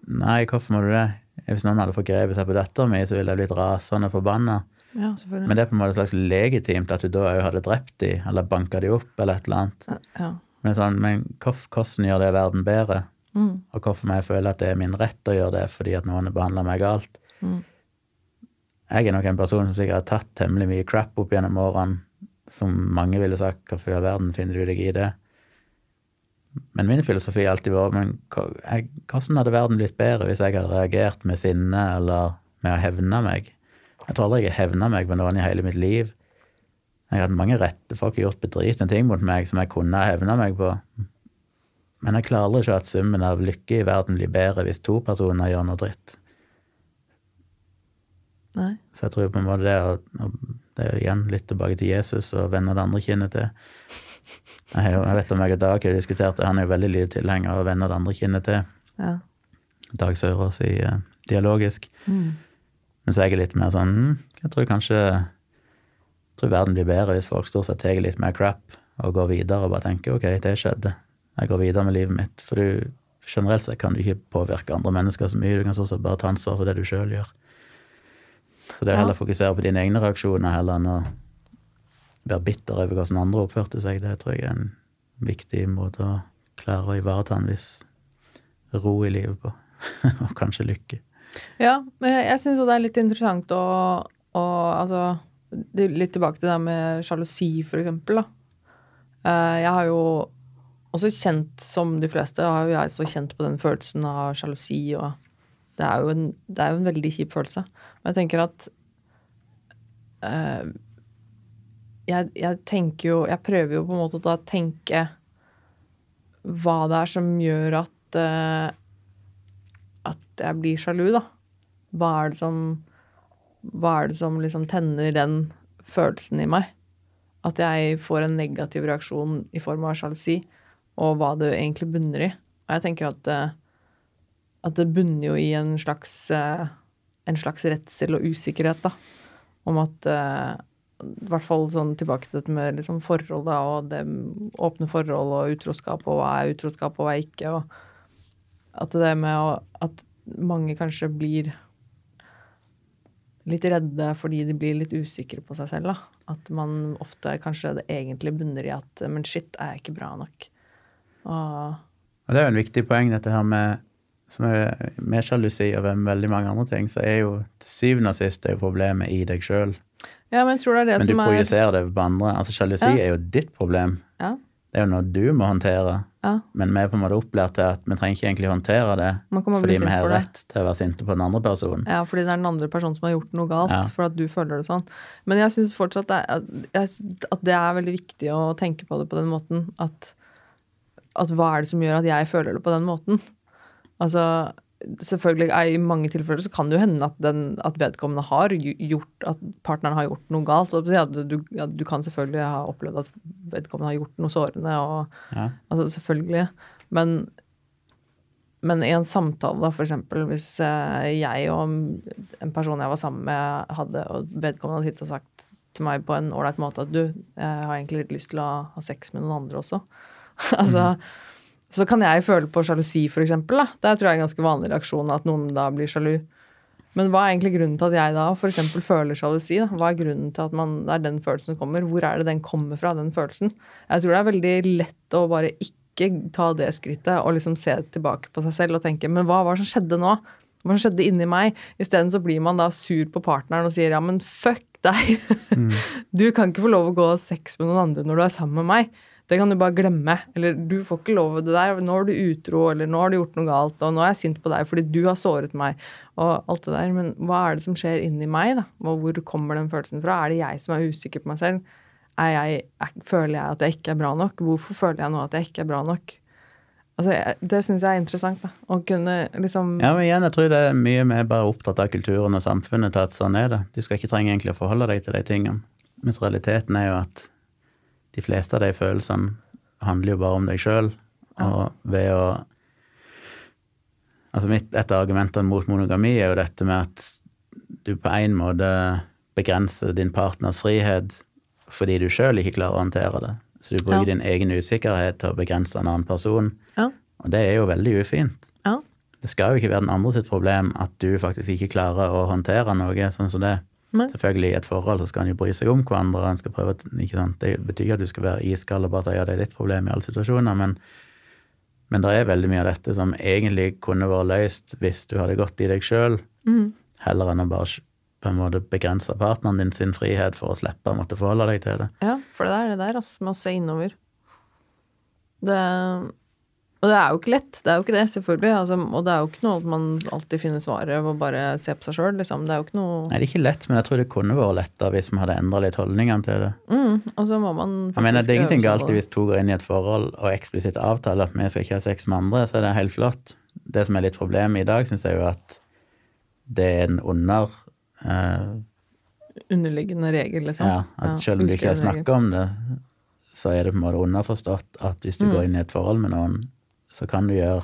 Nei, hvorfor må du det? Hvis noen hadde forgrepet seg på datteren min, så ville jeg blitt rasende forbanna. ja. Men det er på en måte slags legitimt at du da òg hadde drept dem, eller banka dem opp, eller et eller annet. ja. Men, sånn, men hvordan gjør det verden bedre? Mm. Og hvorfor må jeg føle at det er min rett å gjøre det fordi at noen har behandla meg galt? Mm. Jeg er nok en person som sikkert har tatt temmelig mye crap opp gjennom årene, som mange ville sagt hvorfor i all verden finner du deg i det? Men min filosofi har alltid vært men hvordan hadde verden blitt bedre hvis jeg hadde reagert med sinne eller med å hevne meg? Jeg tror aldri jeg har hevna meg på noen i hele mitt liv. Jeg har hatt mange rette folk har gjort bedritne ting mot meg som jeg kunne ha hevna meg på. Men jeg klarer aldri ikke at summen av lykke i verden blir bedre hvis to personer gjør noe dritt. Nei. Så jeg tror på en måte det er, det er igjen litt tilbake til Jesus og vende det andre kinnet til. Jeg, jeg vet om jeg og Dag har diskutert det, han er jo veldig lite tilhenger av å vende det andre kinnet til. Ja. Dag Sørås i eh, Dialogisk. Mm. Men så er jeg litt mer sånn hm, Jeg tror kanskje jeg tror verden blir bedre hvis folk stort sett tar litt mer crap og går videre og bare tenker ok, det skjedde. Jeg går videre med livet mitt. For du, generelt sett kan du ikke påvirke andre mennesker så mye. Du kan stort sett bare ta ansvar for det du sjøl gjør. Så det å heller fokusere på dine egne reaksjoner heller enn å være bitter over hvordan andre oppførte seg, det tror jeg er en viktig måte å klare å ivareta en viss ro i livet på. og kanskje lykke. Ja, men jeg syns jo det er litt interessant å, å Altså litt tilbake til det med sjalusi, for eksempel, da. Eh, Jeg har jo også kjent, som de fleste, har jo jeg så kjent på den følelsen av sjalusi, og det er jo en, er en veldig kjip følelse. Men jeg tenker at uh, jeg, jeg tenker jo Jeg prøver jo på en måte da å tenke hva det er som gjør at uh, at jeg blir sjalu, da. Hva er det som Hva er det som liksom tenner den følelsen i meg? At jeg får en negativ reaksjon i form av sjalusi, og hva det egentlig bunner i. Og jeg tenker at, eh, at det bunner jo i en slags eh, en slags redsel og usikkerhet, da. Om at eh, I hvert fall sånn tilbake til dette med liksom forhold, da, og det åpne forhold og utroskap, og hva er utroskap, og hva er ikke. og at det med å At mange kanskje blir litt redde fordi de blir litt usikre på seg selv. da. At man ofte kanskje det egentlig bunner i at Men shit, er jeg ikke bra nok? Og Og det er jo en viktig poeng, dette her med som er med sjalusi og veldig mange andre ting, så er jo til syvende og sist det er problemet i deg sjøl. Ja, men tror det det Men du projiserer er det på andre. Altså Sjalusi Ja. er jo ditt problem. Ja. Det er jo noe du må håndtere. ja. Men vi er på en måte opplært til at vi trenger ikke egentlig håndtere det fordi vi har for rett til å være sinte på den andre personen. Ja, fordi det er den andre personen som har gjort noe galt, for at du føler det sånn. Men jeg syns fortsatt det er, at det er veldig viktig å tenke på det på den måten at, at hva er det som gjør at jeg føler det på den måten? Altså, selvfølgelig I mange tilfeller så kan det jo hende at, den, at vedkommende har gjort At partneren har gjort noe galt. At du, ja, du kan selvfølgelig ha opplevd at vedkommende har gjort noe sårende. og Ja. Altså selvfølgelig. Men, men i en samtale, da, eksempel, hvis eh, jeg og en person jeg var sammen med, hadde, og vedkommende hadde sittet og sagt til meg på en ålreit måte at du, jeg har egentlig litt lyst til å ha sex med noen andre også. altså, Så kan jeg føle på sjalusi, eksempel. Det tror jeg er en ganske vanlig reaksjon, at noen da blir sjalu. Men hva er egentlig grunnen til at jeg da f.eks. føler sjalusi? Hva er grunnen til at man, det er den følelsen som kommer? Hvor er det den kommer fra, den følelsen? Jeg tror det er veldig lett å bare ikke ta det skrittet og liksom se tilbake på seg selv og tenke men hva var det som skjedde nå? Hva skjedde inni meg? Isteden så blir man da sur på partneren og sier ja, men fuck deg. Mm. Du kan ikke få lov å gå sex med noen andre når du er sammen med meg. Det kan du bare glemme. Eller du får ikke lov til det der. Nå er du utro, eller nå har du gjort noe galt, og nå er jeg sint på deg fordi du har såret meg, og alt det der. Men hva er det som skjer inni meg, da? Hvor kommer den følelsen fra? Er det jeg som er usikker på meg selv? Jeg, er, føler jeg at jeg ikke er bra nok? Hvorfor føler jeg nå at jeg ikke er bra nok? Altså, det syns jeg er interessant. da, Å kunne liksom Ja, men igjen, jeg tror det er mye mer bare opptatt av kulturen og samfunnet til at sånn er det. Du skal ikke trenge egentlig å forholde deg til de tingene. Mens realiteten er jo at de fleste av de følelsene handler jo bare om deg sjøl. Og ved å Altså mitt, Et av argumentene mot monogami er jo dette med at du på en måte begrenser din partners frihet fordi du sjøl ikke klarer å håndtere det. Så du bruker ja. din egen usikkerhet til å begrense en annen person. Ja. Og det er jo veldig ufint. Ja. Det skal jo ikke være den andre sitt problem at du faktisk ikke klarer å håndtere noe sånn som det. Nei. Selvfølgelig, i et forhold så skal en jo bry seg om hverandre. en skal prøve, ikke sant? Det betyr ikke at du skal være iskald og bare si ja, det er ditt problem i alle situasjoner, men, men det er veldig mye av dette som egentlig kunne vært løst hvis du hadde gått i deg sjøl, mm. heller enn å bare på en måte begrense partneren din sin frihet for å slippe å måtte forholde deg til det. Ja, for det er det der, altså, med å se innover. Det og det er jo ikke lett, det er jo ikke det, selvfølgelig. Altså, og det er jo ikke noe at man alltid finner svaret å bare se på seg sjøl, liksom. Det er jo ikke noe Nei, det er ikke lett, men jeg tror det kunne vært lettere hvis vi hadde endra litt holdningene til det. Mm, og så må man Jeg mener, det er ingenting galt hvis to går inn i et forhold og eksplisitt avtaler at vi skal ikke ha sex med andre, så er det helt flott. Det som er litt problemet i dag, syns jeg jo at det er en under eh, Underliggende regel, liksom. Ja, at ja, selv om du ikke har snakka om det, så er det på en måte underforstått at hvis du mm. går inn i et forhold med noen så kan du gjøre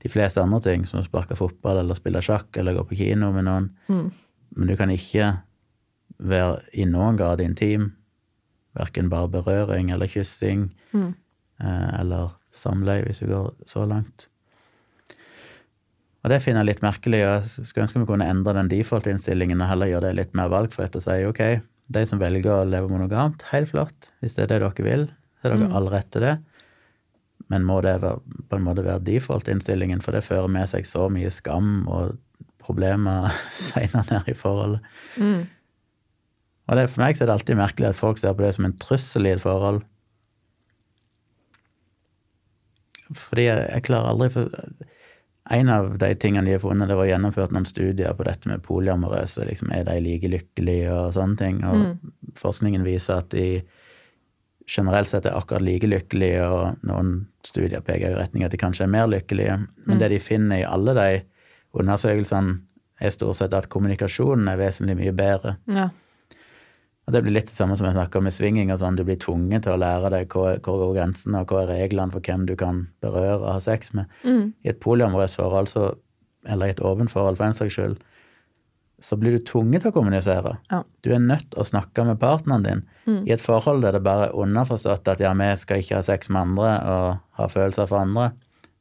de fleste andre ting, som å sparke fotball eller spille sjakk eller gå på kino med noen. Mm. Men du kan ikke være i noen grad intim. Verken bare berøring eller kyssing mm. eh, eller samleie, hvis du går så langt. Og det finner jeg litt merkelig. Jeg skulle ønske vi kunne endre den default-innstillingen og heller gjøre det litt mer valgfritt og si ok, de som velger å leve monogamt, helt flott. Hvis det er det dere vil, så er dere mm. all rett til det. Men må det på en måte være default-innstillingen, for det fører med seg så mye skam og problemer seinere ned i forholdet. Mm. Og det, for meg så er det alltid merkelig at folk ser på det som en trussel i et forhold. Fordi jeg, jeg klarer aldri for, En av de tingene de har funnet, det var gjennomført noen studier på dette med polyamorøse. Liksom, er de like lykkelige og sånne ting? Og mm. forskningen viser at de generelt sett er akkurat like lykkelige, og noen studier peker i retning at de kanskje er mer lykkelige. Men mm. det de finner i alle de undersøkelsene, er stort sett at kommunikasjonen er vesentlig mye bedre. Ja. Og Det blir litt det samme som jeg snakker om med svinging. og sånn, Du blir tvunget til å lære deg hvor, hvor går grensene, og hva er reglene for hvem du kan berøre og ha sex med. Mm. I et polyamorøst forhold, så, eller i et åpent forhold for en saks skyld, så blir du tvunget til å kommunisere. Ja. Du er nødt til å snakke med partneren din. Mm. I et forhold der det bare er underforstått at ja, vi skal ikke ha sex med andre og ha følelser for andre,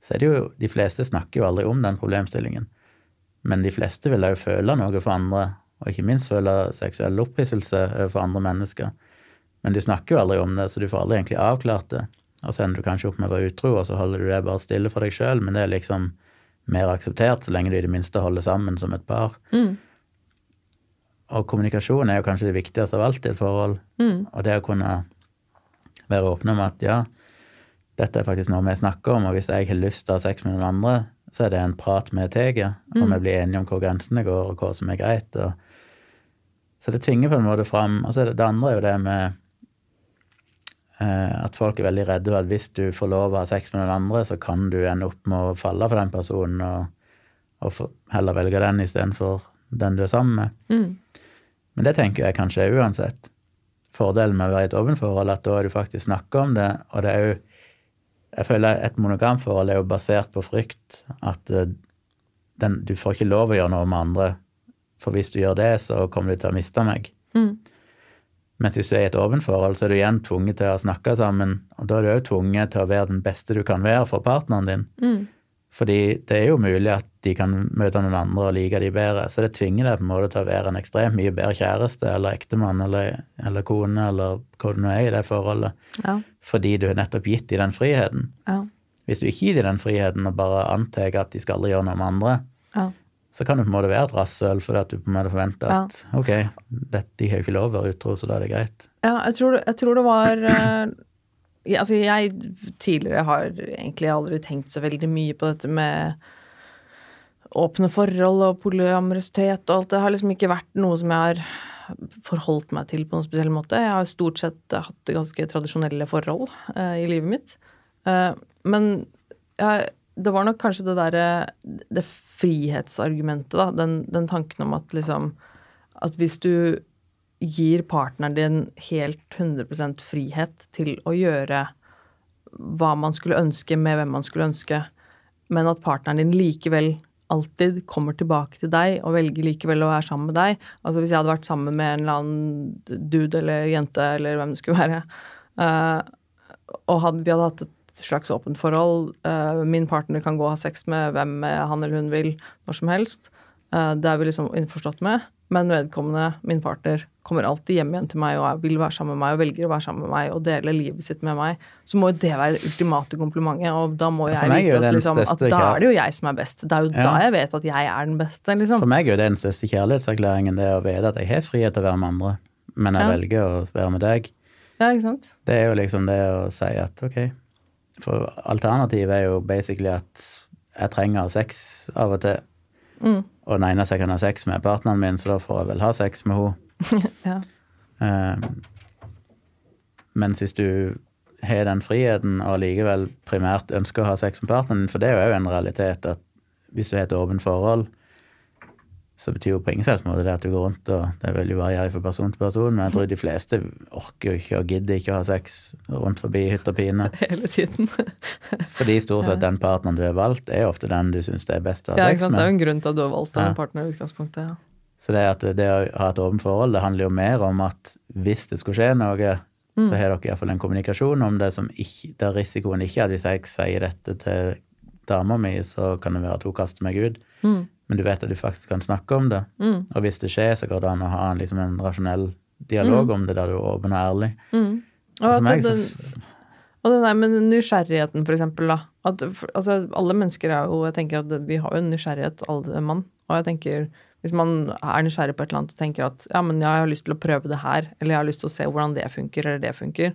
så er det jo De fleste snakker jo aldri om den problemstillingen. Men de fleste vil jo føle noe for andre, og ikke minst føle seksuell opphisselse overfor andre mennesker. Men de snakker jo aldri om det, så du får aldri egentlig avklart det. Og så ender du kanskje opp med å være utro, og så holder du det bare stille for deg sjøl, men det er liksom mer akseptert så lenge du i det minste holder sammen som et par. Mm. Og kommunikasjon er jo kanskje det viktigste av alt i et forhold. Mm. Og det å kunne være åpne om at ja, dette er faktisk noe vi snakker om, og hvis jeg har lyst til å ha sex med noen andre, så er det en prat vi tar, og mm. vi blir enige om hvor grensene går, og hva som er greit. Og, så det tvinger på en måte fram. Og så er det, det andre er jo det med eh, at folk er veldig redde for at hvis du får lov å ha sex med noen andre, så kan du ende opp med å falle for den personen og, og for, heller velge den istedenfor den du er sammen med. Mm. Men det tenker jeg kanskje er uansett. Fordelen med å være i et åpent forhold, at da er du faktisk snakker om det. Og det er jo Jeg føler et monogramforhold er jo basert på frykt. At eh, den, du får ikke lov å gjøre noe med andre. For hvis du gjør det, så kommer du til å miste meg. Mm. Mens hvis du er i et åpent forhold, så er du igjen tvunget til å snakke sammen. Og da er du òg tvunget til å være den beste du kan være for partneren din. Mm. Fordi det er jo mulig at de kan møte noen andre og like de bedre. Så det tvinger deg på en måte til å være en ekstremt mye bedre kjæreste eller ektemann eller, eller kone eller hva du nå er i det forholdet, Ja. fordi du har nettopp gitt dem den friheten. Ja. Hvis du ikke gir dem den friheten og bare antar at de skal aldri gjøre noe med andre, Ja. så kan du på en måte være et rasshøl fordi at du på en måte forventer at ok, dette, de har jo ikke lov å være utro, så da er det greit. Ja, jeg tror, jeg tror det var eh, Altså, jeg tidligere har egentlig aldri tenkt så veldig mye på dette med åpne forhold og polyamorøsitet og alt. Det har liksom ikke vært noe som jeg har forholdt meg til på noen spesiell måte. Jeg har stort sett hatt ganske tradisjonelle forhold uh, i livet mitt. Uh, men jeg, det var nok kanskje det derre Det frihetsargumentet, da. Den, den tanken om at liksom At hvis du gir partneren din helt 100% frihet til å gjøre hva man skulle ønske med hvem man skulle ønske, men at partneren din likevel alltid kommer tilbake til deg og velger likevel å være sammen med deg. Altså hvis jeg hadde vært sammen med en eller annen dude eller jente eller hvem det skulle være, uh, og hadde, vi hadde hatt et slags åpent forhold, uh, min partner kan gå og ha sex med hvem han eller hun vil når som helst, Uh, det er vi liksom innforstått med, men vedkommende, min partner, kommer alltid hjem igjen til meg og vil være sammen med meg og velger å være sammen med meg og dele livet sitt med meg, så må jo det være det ultimate komplimentet, og da må jeg vite at, liksom, at da er det jo jeg som er best. Det er jo Ja. da jeg vet at jeg er den beste, liksom. For meg er jo den største kjærlighetserklæringen, det å vite at jeg har frihet til å være med andre, men jeg Ja. velger å være med deg. Ja, ikke sant? Det er jo liksom det å si at ok, for alternativet er jo basically at jeg trenger sex av og til, Mm. og den eneste jeg kan ha sex med, er partneren min, så da får jeg vel ha sex med henne. Ja. Um, mens hvis du har den friheten og likevel primært ønsker å ha sex med partneren for det er jo en realitet at hvis du har et åpent forhold, så betyr jo på ingen slags måte det at du går rundt og Det vil jo variere fra person til person, men jeg tror de fleste orker jo ikke og gidder ikke å ha sex rundt forbi hytt og pine. Hele tiden. Fordi stort sett den partneren du har valgt, er ofte den du syns det er best å ha Ja, sex sant? Det er jo en grunn til at du har valgt den Ja. partneren i utgangspunktet. Ja. Så det at det å ha et åpent forhold, det handler jo mer om at hvis det skulle skje noe, så har dere iallfall en kommunikasjon om det som ikke Der risikoen ikke er at hvis jeg sier dette til dama mi, så kan det være at hun kaster meg ut. Mm. Men du vet at du faktisk kan snakke om det. Mm. Og hvis det skjer, så går det an å ha en, liksom en rasjonell dialog om det, der du er åpen og ærlig. Mm. Og, og, meg den, så og den der med nysgjerrigheten, for eksempel, da. At, altså, alle mennesker er jo Jeg tenker at vi har jo en nysgjerrighet, alle mann. Og jeg tenker hvis man er nysgjerrig på et eller annet og tenker at ja, men jeg har lyst til å prøve det her, eller jeg har lyst til å se hvordan det funker, eller det funker,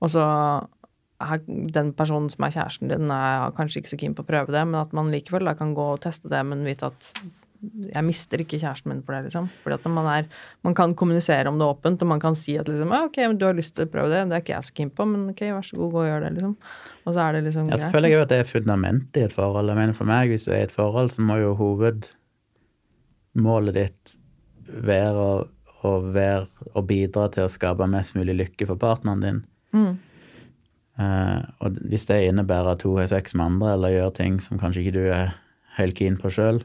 og så den personen som er kjæresten din, er kanskje ikke så keen på å prøve det, men at man likevel da kan gå og teste det, men vite at jeg mister ikke kjæresten min for det, liksom. Fordi at man er Man kan kommunisere om det åpent, og man kan si at liksom ok, men du har lyst til å prøve det, det er ikke jeg så keen på, men ok, vær så god, gå og gjør det, liksom. Og så er det liksom greit jeg føler jo at det er fundamentet i et forhold. Jeg mener For meg, hvis du er i et forhold, så må jo hovedmålet ditt være å, å, være, å bidra til å skape mest mulig lykke for partneren din. Mm. Eh, og hvis det innebærer at hun har sex med andre, eller gjør ting som kanskje ikke du er helt keen på sjøl,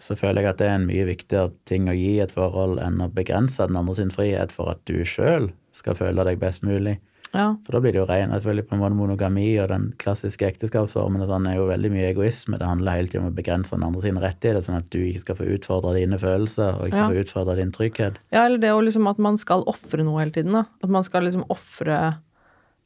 så føler jeg at det er en mye viktigere ting å gi et forhold enn å begrense den andre sin frihet for at du sjøl skal føle deg best mulig. Ja. For da blir det jo ren selvfølgelig på en måte monogami og den klassiske ekteskapsformen og sånn er jo veldig mye egoisme. Det handler hele tiden om å begrense den andre sine rettigheter, sånn at du ikke skal få utfordre dine følelser og ikke Ja. få utfordre din trygghet. Ja, eller det å liksom at man skal ofre noe hele tiden, da. At man skal liksom ofre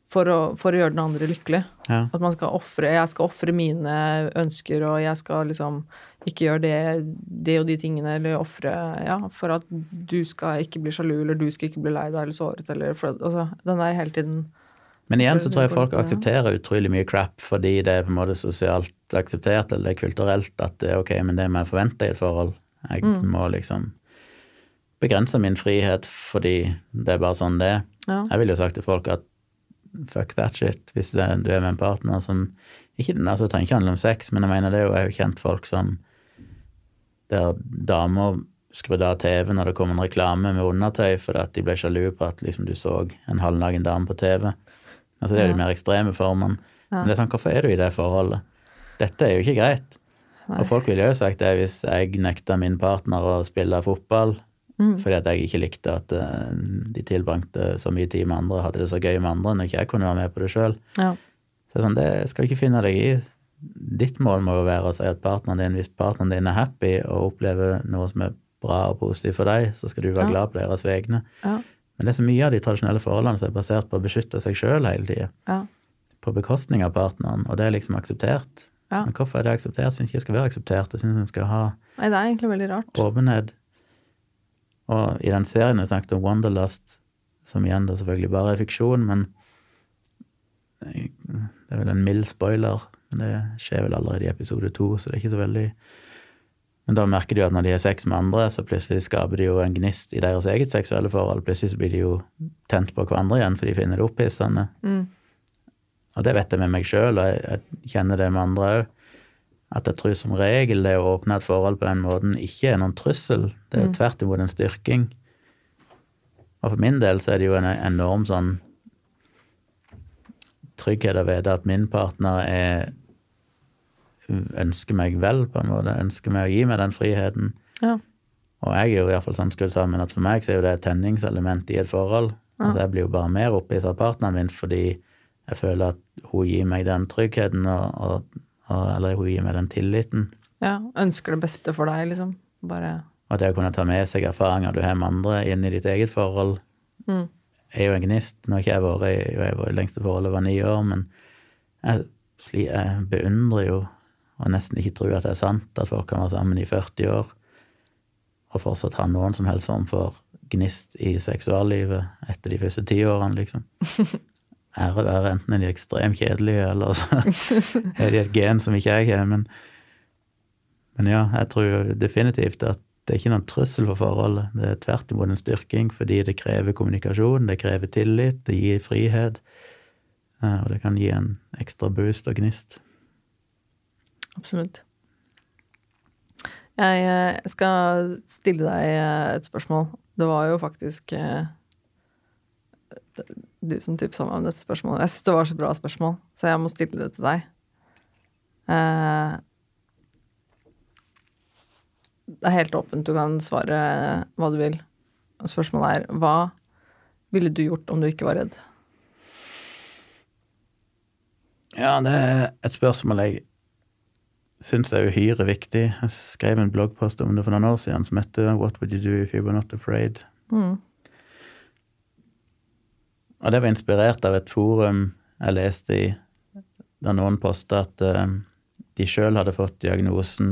for, å- for å gjøre den andre lykkelig. Ja. At man skal ofre Jeg skal ofre mine ønsker, og jeg skal liksom ikke gjøre det, det og de tingene, eller ofre Ja, for at du skal ikke bli sjalu, eller du skal ikke bli lei deg eller såret, eller for, Altså, den der hele tiden Men igjen så tror jeg folk aksepterer utrolig mye crap fordi det er på en måte sosialt akseptert eller det er kulturelt at det er ok, men det må jeg forvente i et forhold. Jeg Mm. må liksom begrense min frihet fordi det er bare sånn det er. Ja. Jeg ville jo sagt til folk at fuck that shit, hvis du er, du er med en partner som ikke, altså Det trenger ikke handle om sex, men jeg mener det er jo, jeg har kjent folk som der damer skrudde av TV når det kom en reklame med undertøy fordi at de ble sjalu på at liksom du så en halvnaken dame på TV. Altså Det er jo de mer ekstreme formene. Men det er sånn, hvorfor er du i det forholdet? Dette er jo ikke greit. Og folk ville jo sagt det hvis jeg nekta min partner å spille fotball Mm. fordi at jeg ikke likte at eh, de tilbrakte så mye tid med andre, hadde det så gøy med andre når ikke jeg kunne være med på det sjøl. Ja. Så sånn, det skal du ikke finne deg i. ditt mål må jo være å si at partneren din, hvis partneren din er happy og opplever noe som er bra og positivt for deg, så skal du være Ja. glad på deres vegne. Ja. Men det er så mye av de tradisjonelle forholdene som er basert på å beskytte seg sjøl hele tida, Ja. på bekostning av partneren, og det er liksom akseptert. Men hvorfor er det akseptert? Jeg syns ikke det skal være akseptert. Jeg syns en skal ha Nei, det er egentlig veldig rart. åpenhet. Og i den serien jeg snakket om Wanderlust, som igjen da selvfølgelig bare er fiksjon, men det er vel en mild spoiler, men det skjer vel allerede i episode to, så det er ikke så veldig Men da merker de jo at når de har sex med andre, så plutselig skaper de jo en gnist i deres eget seksuelle forhold. Plutselig så blir de jo tent på hverandre igjen, for de finner det opphissende. Mm. Og det vet jeg med meg sjøl, og jeg, jeg kjenner det med andre òg. At jeg tror som regel det å åpne et forhold på den måten ikke er noen trussel. Det er jo tvert imot en styrking. Og for min del så er det jo en enorm sånn trygghet å vite at min partner er ønsker meg vel, på en måte. Ønsker meg å gi meg den friheten. Ja. Og jeg er jo i hvert fall sånn skrudd sammen at for meg så er jo det et tenningselement i et forhold. Altså jeg blir jo bare mer opphisset av partneren min fordi jeg føler at hun gir meg den tryggheten, og, og, eller hun gir meg den tilliten. ja. Ønsker det beste for deg, liksom. Bare Og det å kunne ta med seg erfaringer du har med andre inn i ditt eget forhold, mm. er jo en gnist. Nå har ikke jeg vært i jeg var i lengste forholdet var ni år, men jeg, jeg beundrer jo, og nesten ikke tror at det er sant, at folk kan være sammen i 40 år og fortsatt ha noen som helst form for gnist i seksuallivet etter de første ti årene, liksom. Ære være enten er de ekstremt kjedelige, eller så er de et gen som ikke jeg har, men men ja, jeg tror definitivt at det er ikke noen trussel for forholdet. Det er tvert imot en styrking, fordi det krever kommunikasjon, det krever tillit, det gir frihet. eh, Og det kan gi en ekstra boost og gnist. Absolutt. Jeg eh, skal stille deg eh, et spørsmål. Det var jo faktisk du som tipsa meg om dette spørsmålet. Jeg syns det var så bra spørsmål, så jeg må stille det til deg. Uh, Det er helt åpent, du kan svare hva du vil. Spørsmålet er hva ville du gjort om du ikke var redd? Ja, det er et spørsmål jeg syns er uhyre viktig. Jeg skrev en bloggpost om det for noen år siden som heter What would you do if you were not afraid? Mm. Og det var inspirert av et forum jeg leste i, der noen posta at eh, de sjøl hadde fått diagnosen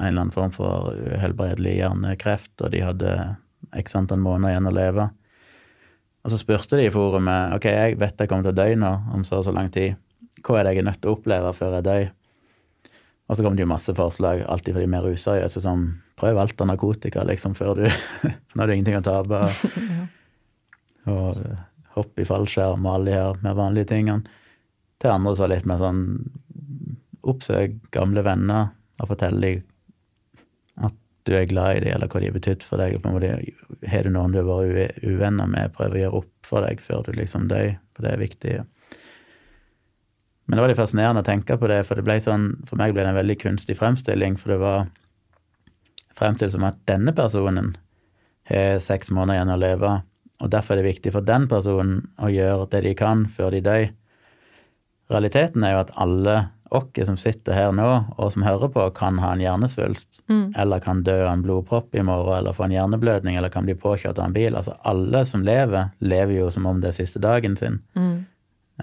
en eller annen form for uhelbredelig hjernekreft, og de hadde x antall måneder igjen å leve. Og så spurte de i forumet ok, jeg vet jeg kommer til å dø nå om så og så lang tid. Hva er det jeg er nødt til å oppleve før jeg dør? Og så kom det jo masse forslag, alltid for de mer useriøse, som prøv alt av narkotika liksom før du Nå har du ingenting å tape. Og eh, hopp i fallskjerm og alle de her mer vanlige tingene. Til andre så var litt mer sånn oppsøk gamle venner og fortell dem at du er glad i dem, eller hva de har betydd for deg. Har du noen du har vært uvenner med, prøv å gjøre opp for deg før du liksom dør, for det er viktig. Men det var litt fascinerende å tenke på det, for det ble sånn, for meg ble det en veldig kunstig fremstilling, for det var fremstilt som at denne personen har seks måneder igjen å leve, og derfor er det viktig for den personen å gjøre det de kan før de dør. Realiteten er jo at alle oss som sitter her nå, og som hører på, kan ha en hjernesvulst, eller kan dø av en blodpropp i morgen, eller få en hjerneblødning, eller kan bli påkjørt av en bil. Altså alle som lever, lever jo som om det er siste dagen sin. Mm.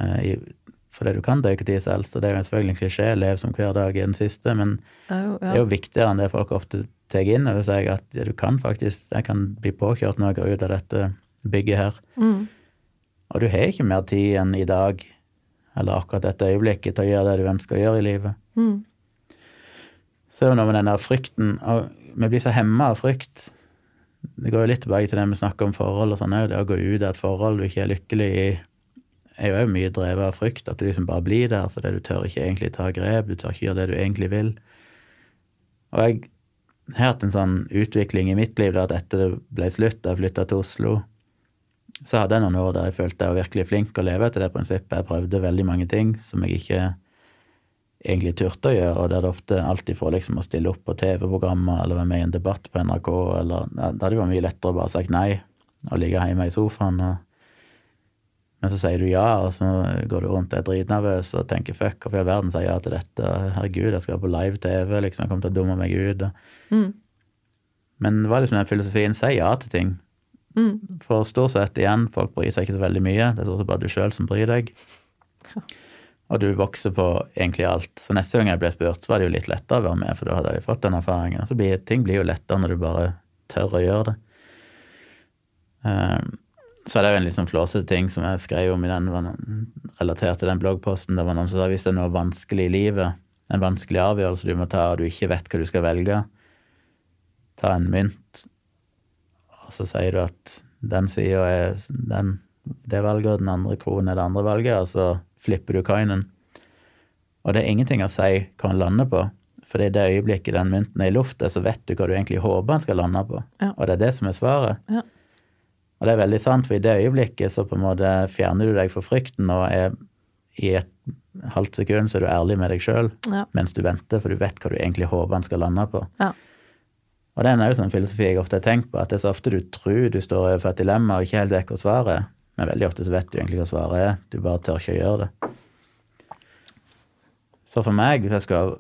Eh, i- Fordi du kan dø når som helst, og det er jo selvfølgelig en klisjé, lev som hver dag er den siste, men Det er jo, det er jo viktigere enn det folk ofte tar inn over seg, at ja, du kan faktisk, jeg kan bli påkjørt når jeg går ut av dette bygget her. Mm. Og du har ikke mer tid enn i dag, eller akkurat dette øyeblikket, til å gjøre det du ønsker å gjøre i livet. Mm. Så er det noe med den der frykten, og vi blir så hemma av frykt. Det går jo litt tilbake til det vi snakker om forhold og sånn òg. Det å gå ut av et forhold du ikke er lykkelig i, er jo òg mye drevet av frykt. At du liksom bare blir der fordi du tør ikke egentlig ta grep, du tør ikke gjøre det du egentlig vil. Og jeg har hatt en sånn utvikling i mitt liv der at etter det ble slutt, da jeg flytta til Oslo, så hadde jeg noen år der jeg følte jeg var virkelig flink å leve etter det prinsippet. Jeg prøvde veldig mange ting som jeg ikke egentlig turte å gjøre, og det hadde ofte alltid for liksom å stille opp på TV-programmer eller være med i en debatt på NRK, eller ja, Det hadde det vært mye lettere å bare sagt nei og ligge hjemme i sofaen. Og, Men så sier du ja, og så går du rundt og er dritnervøs og tenker fuck, hvorfor i all verden sier jeg ja til dette? Herregud, jeg skal på live-TV, liksom, jeg kommer til å dumme meg ut. Mm. Men det var liksom den filosofien, si ja til ting. Mm. For stort sett igjen, folk bryr seg ikke så veldig mye. Det er stort sett bare du sjøl som bryr deg. Og du vokser på egentlig alt. Så neste gang jeg ble spurt, så var det jo litt lettere å være med, for da hadde jeg fått den erfaringen. Og så blir ting blir jo lettere når du bare tør å gjøre det. Um, så er det jo en litt sånn flåsete ting som jeg skrev om i den, relatert til den bloggposten. Det var noen som sa hvis det er noe vanskelig i livet, en vanskelig avgjørelse du må ta, og du ikke vet hva du skal velge, ta en mynt, og så sier du at den sida er den, det valget, den andre kronen er det andre valget, og så flipper du coinen. Og det er ingenting å si hva han lander på, for i det øyeblikket den mynten er i lufta, så vet du hva du egentlig håper han skal lande på, Ja. og det er det som er svaret. Ja. Og det er veldig sant, for i det øyeblikket så på en måte fjerner du deg fra frykten, og er i et halvt sekund så er du ærlig med deg sjøl Ja. mens du venter, for du vet hva du egentlig håper han skal lande på. Ja. Og det er en sånn filosofi jeg ofte har tenkt på, at det er så ofte du tror du står overfor et dilemma og ikke helt vet hva svaret er, men veldig ofte så vet du egentlig hva svaret er, du bare tør ikke å gjøre det. Så for meg, hvis jeg skulle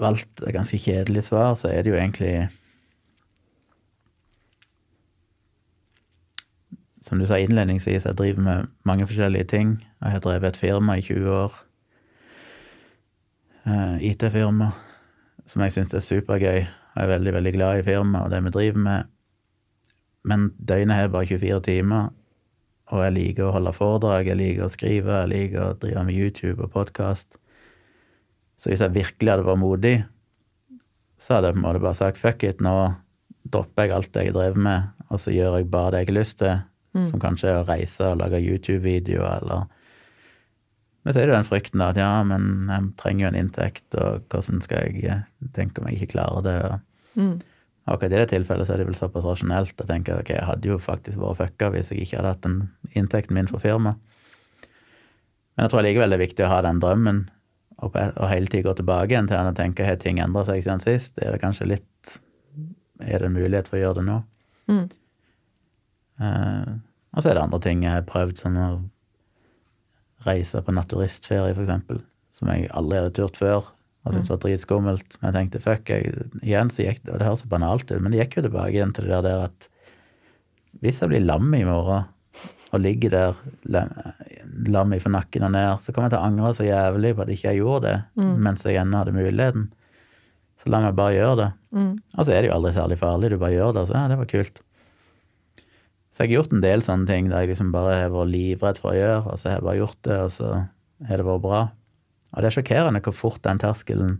valgt et ganske kjedelig svar, så er det jo egentlig Som du sa innledningsvis, jeg driver med mange forskjellige ting. Jeg har drevet et firma i 20 år. Eh, IT-firma, som jeg syns er supergøy. Jeg er veldig, veldig glad i firmaet og det vi driver med. Men døgnet har bare 24 timer, og jeg liker å holde foredrag, jeg liker å skrive, jeg liker å drive med YouTube og podkast. Så hvis jeg virkelig hadde vært modig, så hadde jeg på en måte bare sagt fuck it, nå dropper jeg alt jeg drevet med, og så gjør jeg bare det jeg har lyst til, som kanskje er å reise og lage YouTube-videoer eller Men så er det den frykten da, at ja, men jeg trenger jo en inntekt, og hvordan skal jeg eh, tenke om jeg ikke klarer det? og Mm. Akkurat i det tilfellet så er det vel såpass rasjonelt. Jeg tenker ok, jeg hadde jo faktisk vært fucka hvis jeg ikke hadde hatt den inntekten min fra firmaet. Men jeg tror likevel det er viktig å ha den drømmen, og, og hele tiden gå tilbake igjen til den og tenke har ting endra seg siden sist? Er det kanskje litt Er det en mulighet for å gjøre det nå? Mm. Eh, og så er det andre ting jeg har prøvd, sånn å reise på naturistferie, eksempel, som jeg aldri hadde turt før. Og syntes var dritskummelt. Men jeg tenkte fuck, jeg, igjen så gikk det Og det høres så banalt ut, men det gikk jo tilbake igjen til det der, der at hvis jeg blir lam i morgen og ligger der lam, i fra nakken og ned, så kommer jeg til å angre så jævlig på at ikke jeg gjorde det mens jeg ennå hadde muligheten. Så la meg bare gjøre det. Mm. Og så er det jo aldri særlig farlig, du bare gjør det, og så ja, det var kult. Så jeg har gjort en del sånne ting der jeg liksom bare har vært livredd for å gjøre, og så har jeg bare gjort det, og så har det vært bra. Og det er sjokkerende hvor fort den terskelen,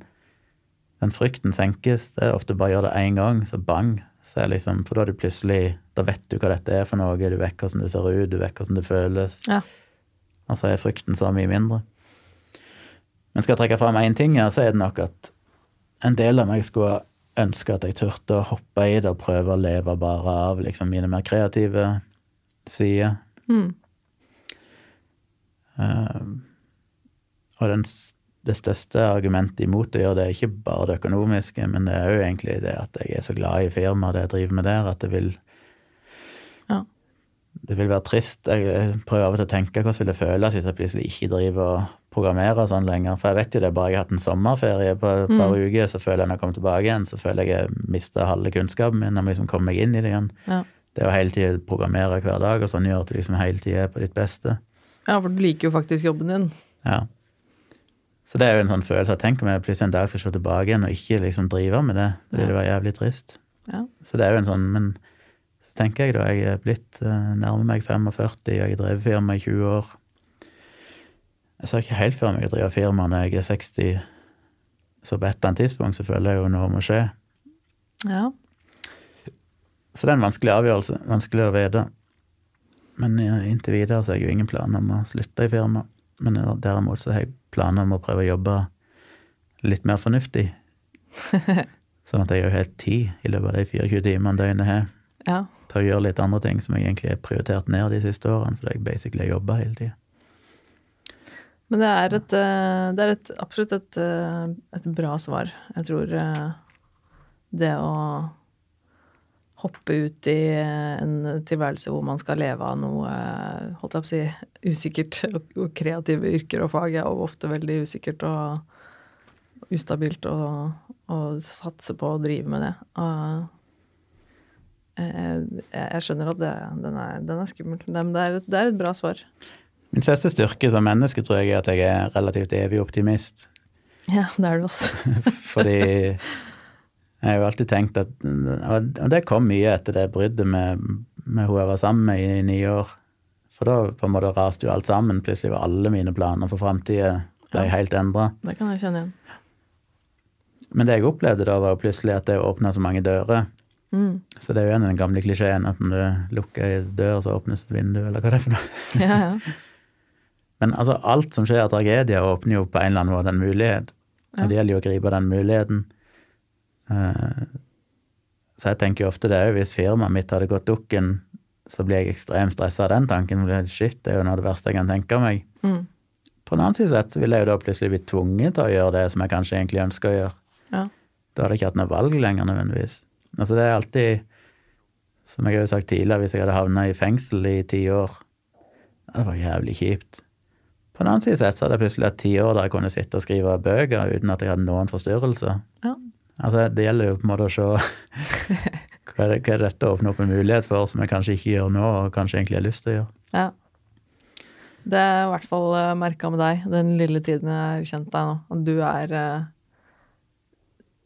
den frykten senkes. Det er ofte bare å gjøre det én gang, så bang. Så er liksom, for da er du plutselig Da vet du hva dette er for noe, du vet hvordan det ser ut, du vet hvordan det føles. Ja. Og så er frykten så mye mindre. Men skal jeg trekke fram én ting her, så er det nok at en del av meg skulle ønske at jeg turte å hoppe i det og prøve å leve bare av liksom mine mer kreative sider. Mm. Um, og den, det største argumentet imot å gjøre det er ikke bare det økonomiske, men det er jo egentlig det at jeg er så glad i firmaet, det jeg driver med der, at det vil Ja. Det vil være trist. Jeg prøver av og til å tenke hvordan vil det føles hvis jeg plutselig ikke driver og programmerer sånn lenger. For jeg vet jo det, bare jeg har hatt en sommerferie på et par uker, så føler jeg når jeg kommer tilbake igjen, så føler jeg jeg mista halve kunnskapen min. Jeg liksom kommer meg inn i det igjen. Ja. Det å hele tiden programmere hver dag og sånn gjør at du liksom hele tiden er på ditt beste. ja, for du liker jo faktisk jobben din. Ja. Så det er jo en sånn følelse at tenk om jeg plutselig en dag skal se tilbake igjen og ikke liksom drive med det. Det ville være jævlig trist. Ja. Så det er jo en sånn, men så tenker jeg da, jeg er blitt uh, nærmer meg 45, jeg har drevet firma i 20 år. Jeg ser ikke helt for meg å drive firma når jeg er 60, så på et eller annet tidspunkt så føler jeg jo noe må skje. Ja. Så det er en vanskelig avgjørelse, vanskelig å vite. Men eh, inntil videre så har jeg jo ingen planer om å slutte i firma. Men eh, derimot så har jeg planer om å prøve å jobbe litt mer fornuftig. Sånn at jeg har helt tid i løpet av de 24 timene døgnet har ja. til å gjøre litt andre ting som jeg egentlig har prioritert ned de siste årene, fordi jeg basically har jobba hele tida. Men det er, et, eh, det er et, absolutt et, eh, et bra svar. Jeg tror eh, det å hoppe ut i en tilværelse hvor man skal leve av noe holdt jeg på å si, usikkert og, kreative yrker og fag er ofte veldig usikkert og ustabilt å satse på å drive med det. Jeg, jeg skjønner at det, den, er, den er skummel, men det er, det er et bra svar. Min største styrke som menneske tror jeg er at jeg er relativt evig optimist. Ja, det er du også. Fordi jeg har jo alltid tenkt at Og det kom mye etter det bruddet med, med hun jeg var sammen med i, i ni år. For da på en måte raste jo alt sammen. Plutselig var alle mine planer for framtida ble Ja. helt endra. Det kan jeg kjenne igjen. Men det jeg opplevde da, var jo plutselig at det åpna så mange dører. Mm. Så det er jo en av den gamle klisjeen at når du lukker ei dør, så åpnes et vindu, eller hva det er for noe. Ja, ja. Men altså, alt som skjer av tragedier, åpner jo på en eller annen måte en mulighet. Ja. Det gjelder jo å gripe den muligheten. Eh, Så jeg tenker jo ofte det òg, hvis firmaet mitt hadde gått dukken, så blir jeg ekstremt stressa av den tanken. Shit, det er jo noe av det verste jeg kan tenke meg. Mm. På den annen side sett så ville jeg jo da plutselig blitt tvunget til å gjøre det som jeg kanskje egentlig ønsker å gjøre. ja. Da hadde jeg ikke hatt noe valg lenger, nødvendigvis. Altså det er alltid, som jeg har jo sagt tidligere, hvis jeg hadde havna i fengsel i ti år Det var jævlig kjipt. På den annen side sett så hadde jeg plutselig hatt ti år der jeg kunne sitte og skrive bøker uten at jeg hadde noen forstyrrelser. Ja. Altså det gjelder jo på en måte å se hva er, det, hva er dette å åpne opp en mulighet for som jeg kanskje ikke gjør nå, og kanskje egentlig har lyst til å gjøre. ja. Det er i hvert fall merka med deg, den lille tiden jeg har kjent deg nå. At du er eh,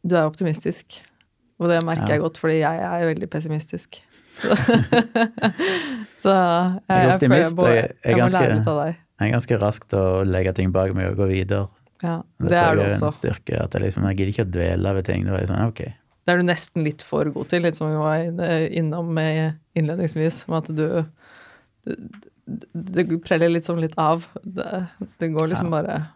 Du er optimistisk. Og det merker Ja. jeg godt, fordi jeg er veldig pessimistisk. Så, så jeg, Jeg er jeg, føler jeg, må, jeg- jeg jeg lære litt av deg. Jeg er ganske rask til å legge ting bak meg og gå videre. Ja, Det, det er du Det er en styrke. At jeg liksom, jeg gidder ikke å dvele ved ting. Det var sånn, ok. Det er du nesten litt for god til, litt som vi var innom med innledningsvis, med at du, du Det preller liksom litt av. Det, det går liksom bare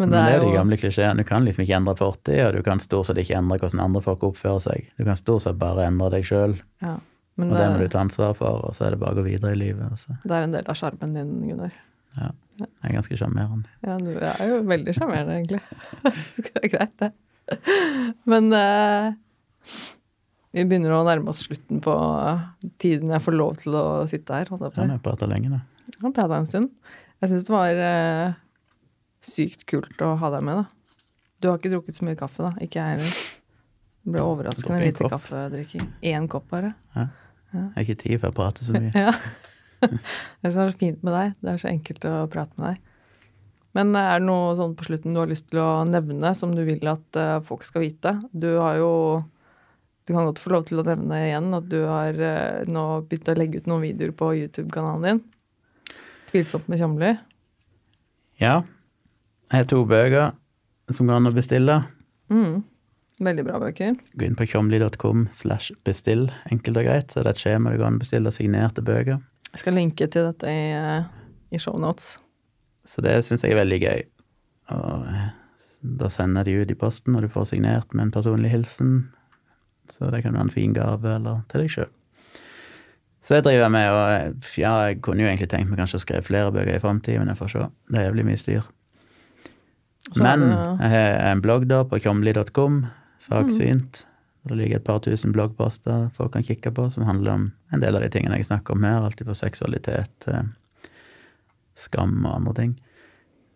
Men det er er jo gamle klisjeene. Du kan liksom ikke endre fortid, og du kan stort sett ikke endre hvordan andre folk oppfører seg. Du kan stort sett bare endre deg sjøl, ja, Men og det må du ta ansvar for, og så er det bare å gå videre i livet. Også. det er en del av sjarmen din, Gunnar. Ja, jeg er ganske sjarmerende. Ja, du er jo veldig sjarmerende, egentlig. det er greit, det. Men uh, vi begynner å nærme oss slutten på tiden jeg får lov til å sitte her. holdt jeg på å Ja, si. vi prata lenge da. Har prata en stund. Jeg syns det var uh, sykt kult å ha deg med, da. Du har ikke drukket så mye kaffe, da. Ikke jeg heller. Det ble overraskende lite kaffedrikking. Én kopp, bare. Jeg har ikke tid for å prate så mye. Ja. det som er så fint med deg. Det er så enkelt å prate med deg. Men er det noe sånn på slutten du har lyst til å nevne som du vil at eh, folk skal vite? Du har jo Du kan godt få lov til å nevne igjen at du har eh, nå begynt å legge ut noen videoer på YouTube-kanalen din. Tvilsomt med Tjomli. Ja, jeg har to bøker som går an å bestille. Mm. Veldig bra bøker. Gå inn på tjomli.com slash bestill, enkelt og greit. Så er det et skjema du kan bestille signerte bøker. Jeg skal linke til dette i, eh, i shownotes. Så det syns jeg er veldig gøy. Og eh, da sender de ut i posten, og du får signert med en personlig hilsen. Så det kan være en fin gave, eller til deg sjøl. Så det driver jeg med, og eh, ja, jeg kunne jo egentlig tenkt meg kanskje å skrive flere bøker i framtida, men jeg får se. Det er jævlig mye styr. Så Men jeg har en blogg da på tjomli.com, saksynt. Det ligger et par tusen bloggposter folk kan kikke på, som handler om en del av de tingene jeg snakker om her. Alltid fra seksualitet skam og andre ting.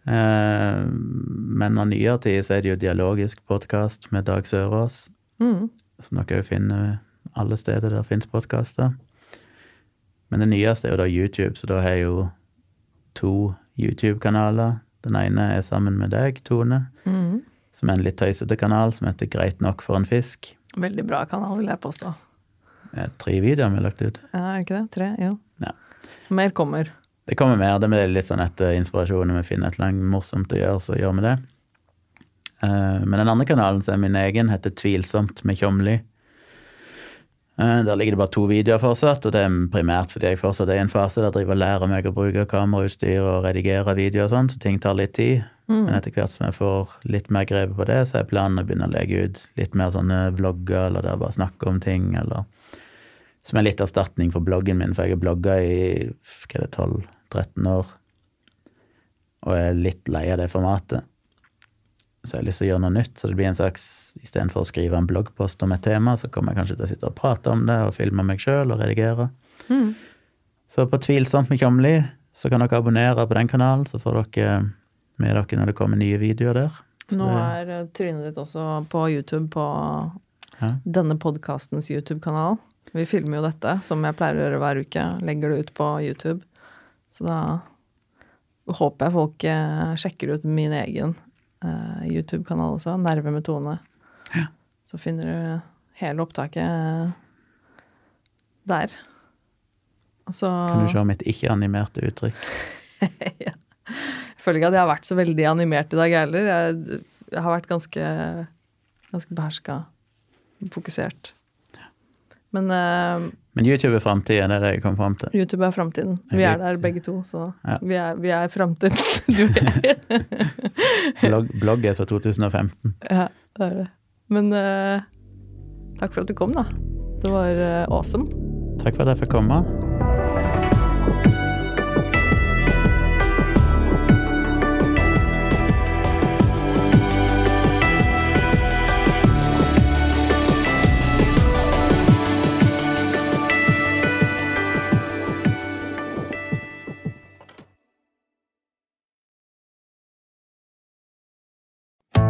Eh, men av nyere tid så er det jo dialogisk podkast med Dag Sørås, Mm. som dere jo finner alle steder der finnes podkaster. Men det nyeste er jo da YouTube, så da har jeg jo to YouTube-kanaler. Den ene er sammen med deg, Tone, Mm. Som er en litt tøysete kanal som heter Greit nok for en fisk. Veldig bra kanal, vil jeg påstå. Det er tre videoer vi har lagt ut. Ja, er det ikke det? Tre? Jo. Ja. Mer kommer. Det kommer mer, det er litt sånn etter inspirasjon når vi finner et eller annet morsomt å gjøre, så gjør vi det. Eh, Men den andre kanalen, som er min egen, heter Tvilsomt med Tjomli. Eh, Der ligger det bare to videoer fortsatt, og det er primært fordi jeg fortsatt er i en fase der jeg driver og lærer meg å bruke kamerautstyr og redigere videoer og sånn, så ting tar litt tid. Men etter hvert som jeg får litt mer grep på det, så er planen å begynne å legge ut litt mer sånne vlogger, eller der jeg bare snakker om ting, eller som er litt erstatning for bloggen min, for jeg har blogga i hva er det, 12-13 år, og er litt lei av det formatet. Så jeg har lyst til å gjøre noe nytt. Så det blir en slags Istedenfor å skrive en bloggpost om et tema, så kommer jeg kanskje til å sitte og prate om det og filme meg sjøl og redigere. Mm. Så på Tvilsomt med Kjomli så kan dere abonnere på den kanalen, så får dere med dere når det kommer nye videoer der. Så Nå er eh, trynet ditt også på YouTube på ja. denne podkastens YouTube-kanal. Vi filmer jo dette, som jeg pleier å gjøre hver uke. Legger det ut på YouTube. Så da håper jeg folk eh, sjekker ut min egen YouTube-kanal også. Nerve med Tone. Ja. Så finner du hele opptaket eh, der. Og så Kan du se mitt ikke-animerte uttrykk? ja. Jeg føler ikke at jeg har vært så veldig animert i dag heller. Jeg, jeg har vært ganske, ganske beherska. Fokusert. Men uh, Men YouTube er framtiden, det er det jeg kom fram til. YouTube er framtiden. Vi er der begge to, så Ja. vi er, vi er framtiden. Du er Blogg, er så 2015. Ja, det er det. Men uh, takk for at du kom, da. Det var eh, awesome. Takk for at jeg fikk komme.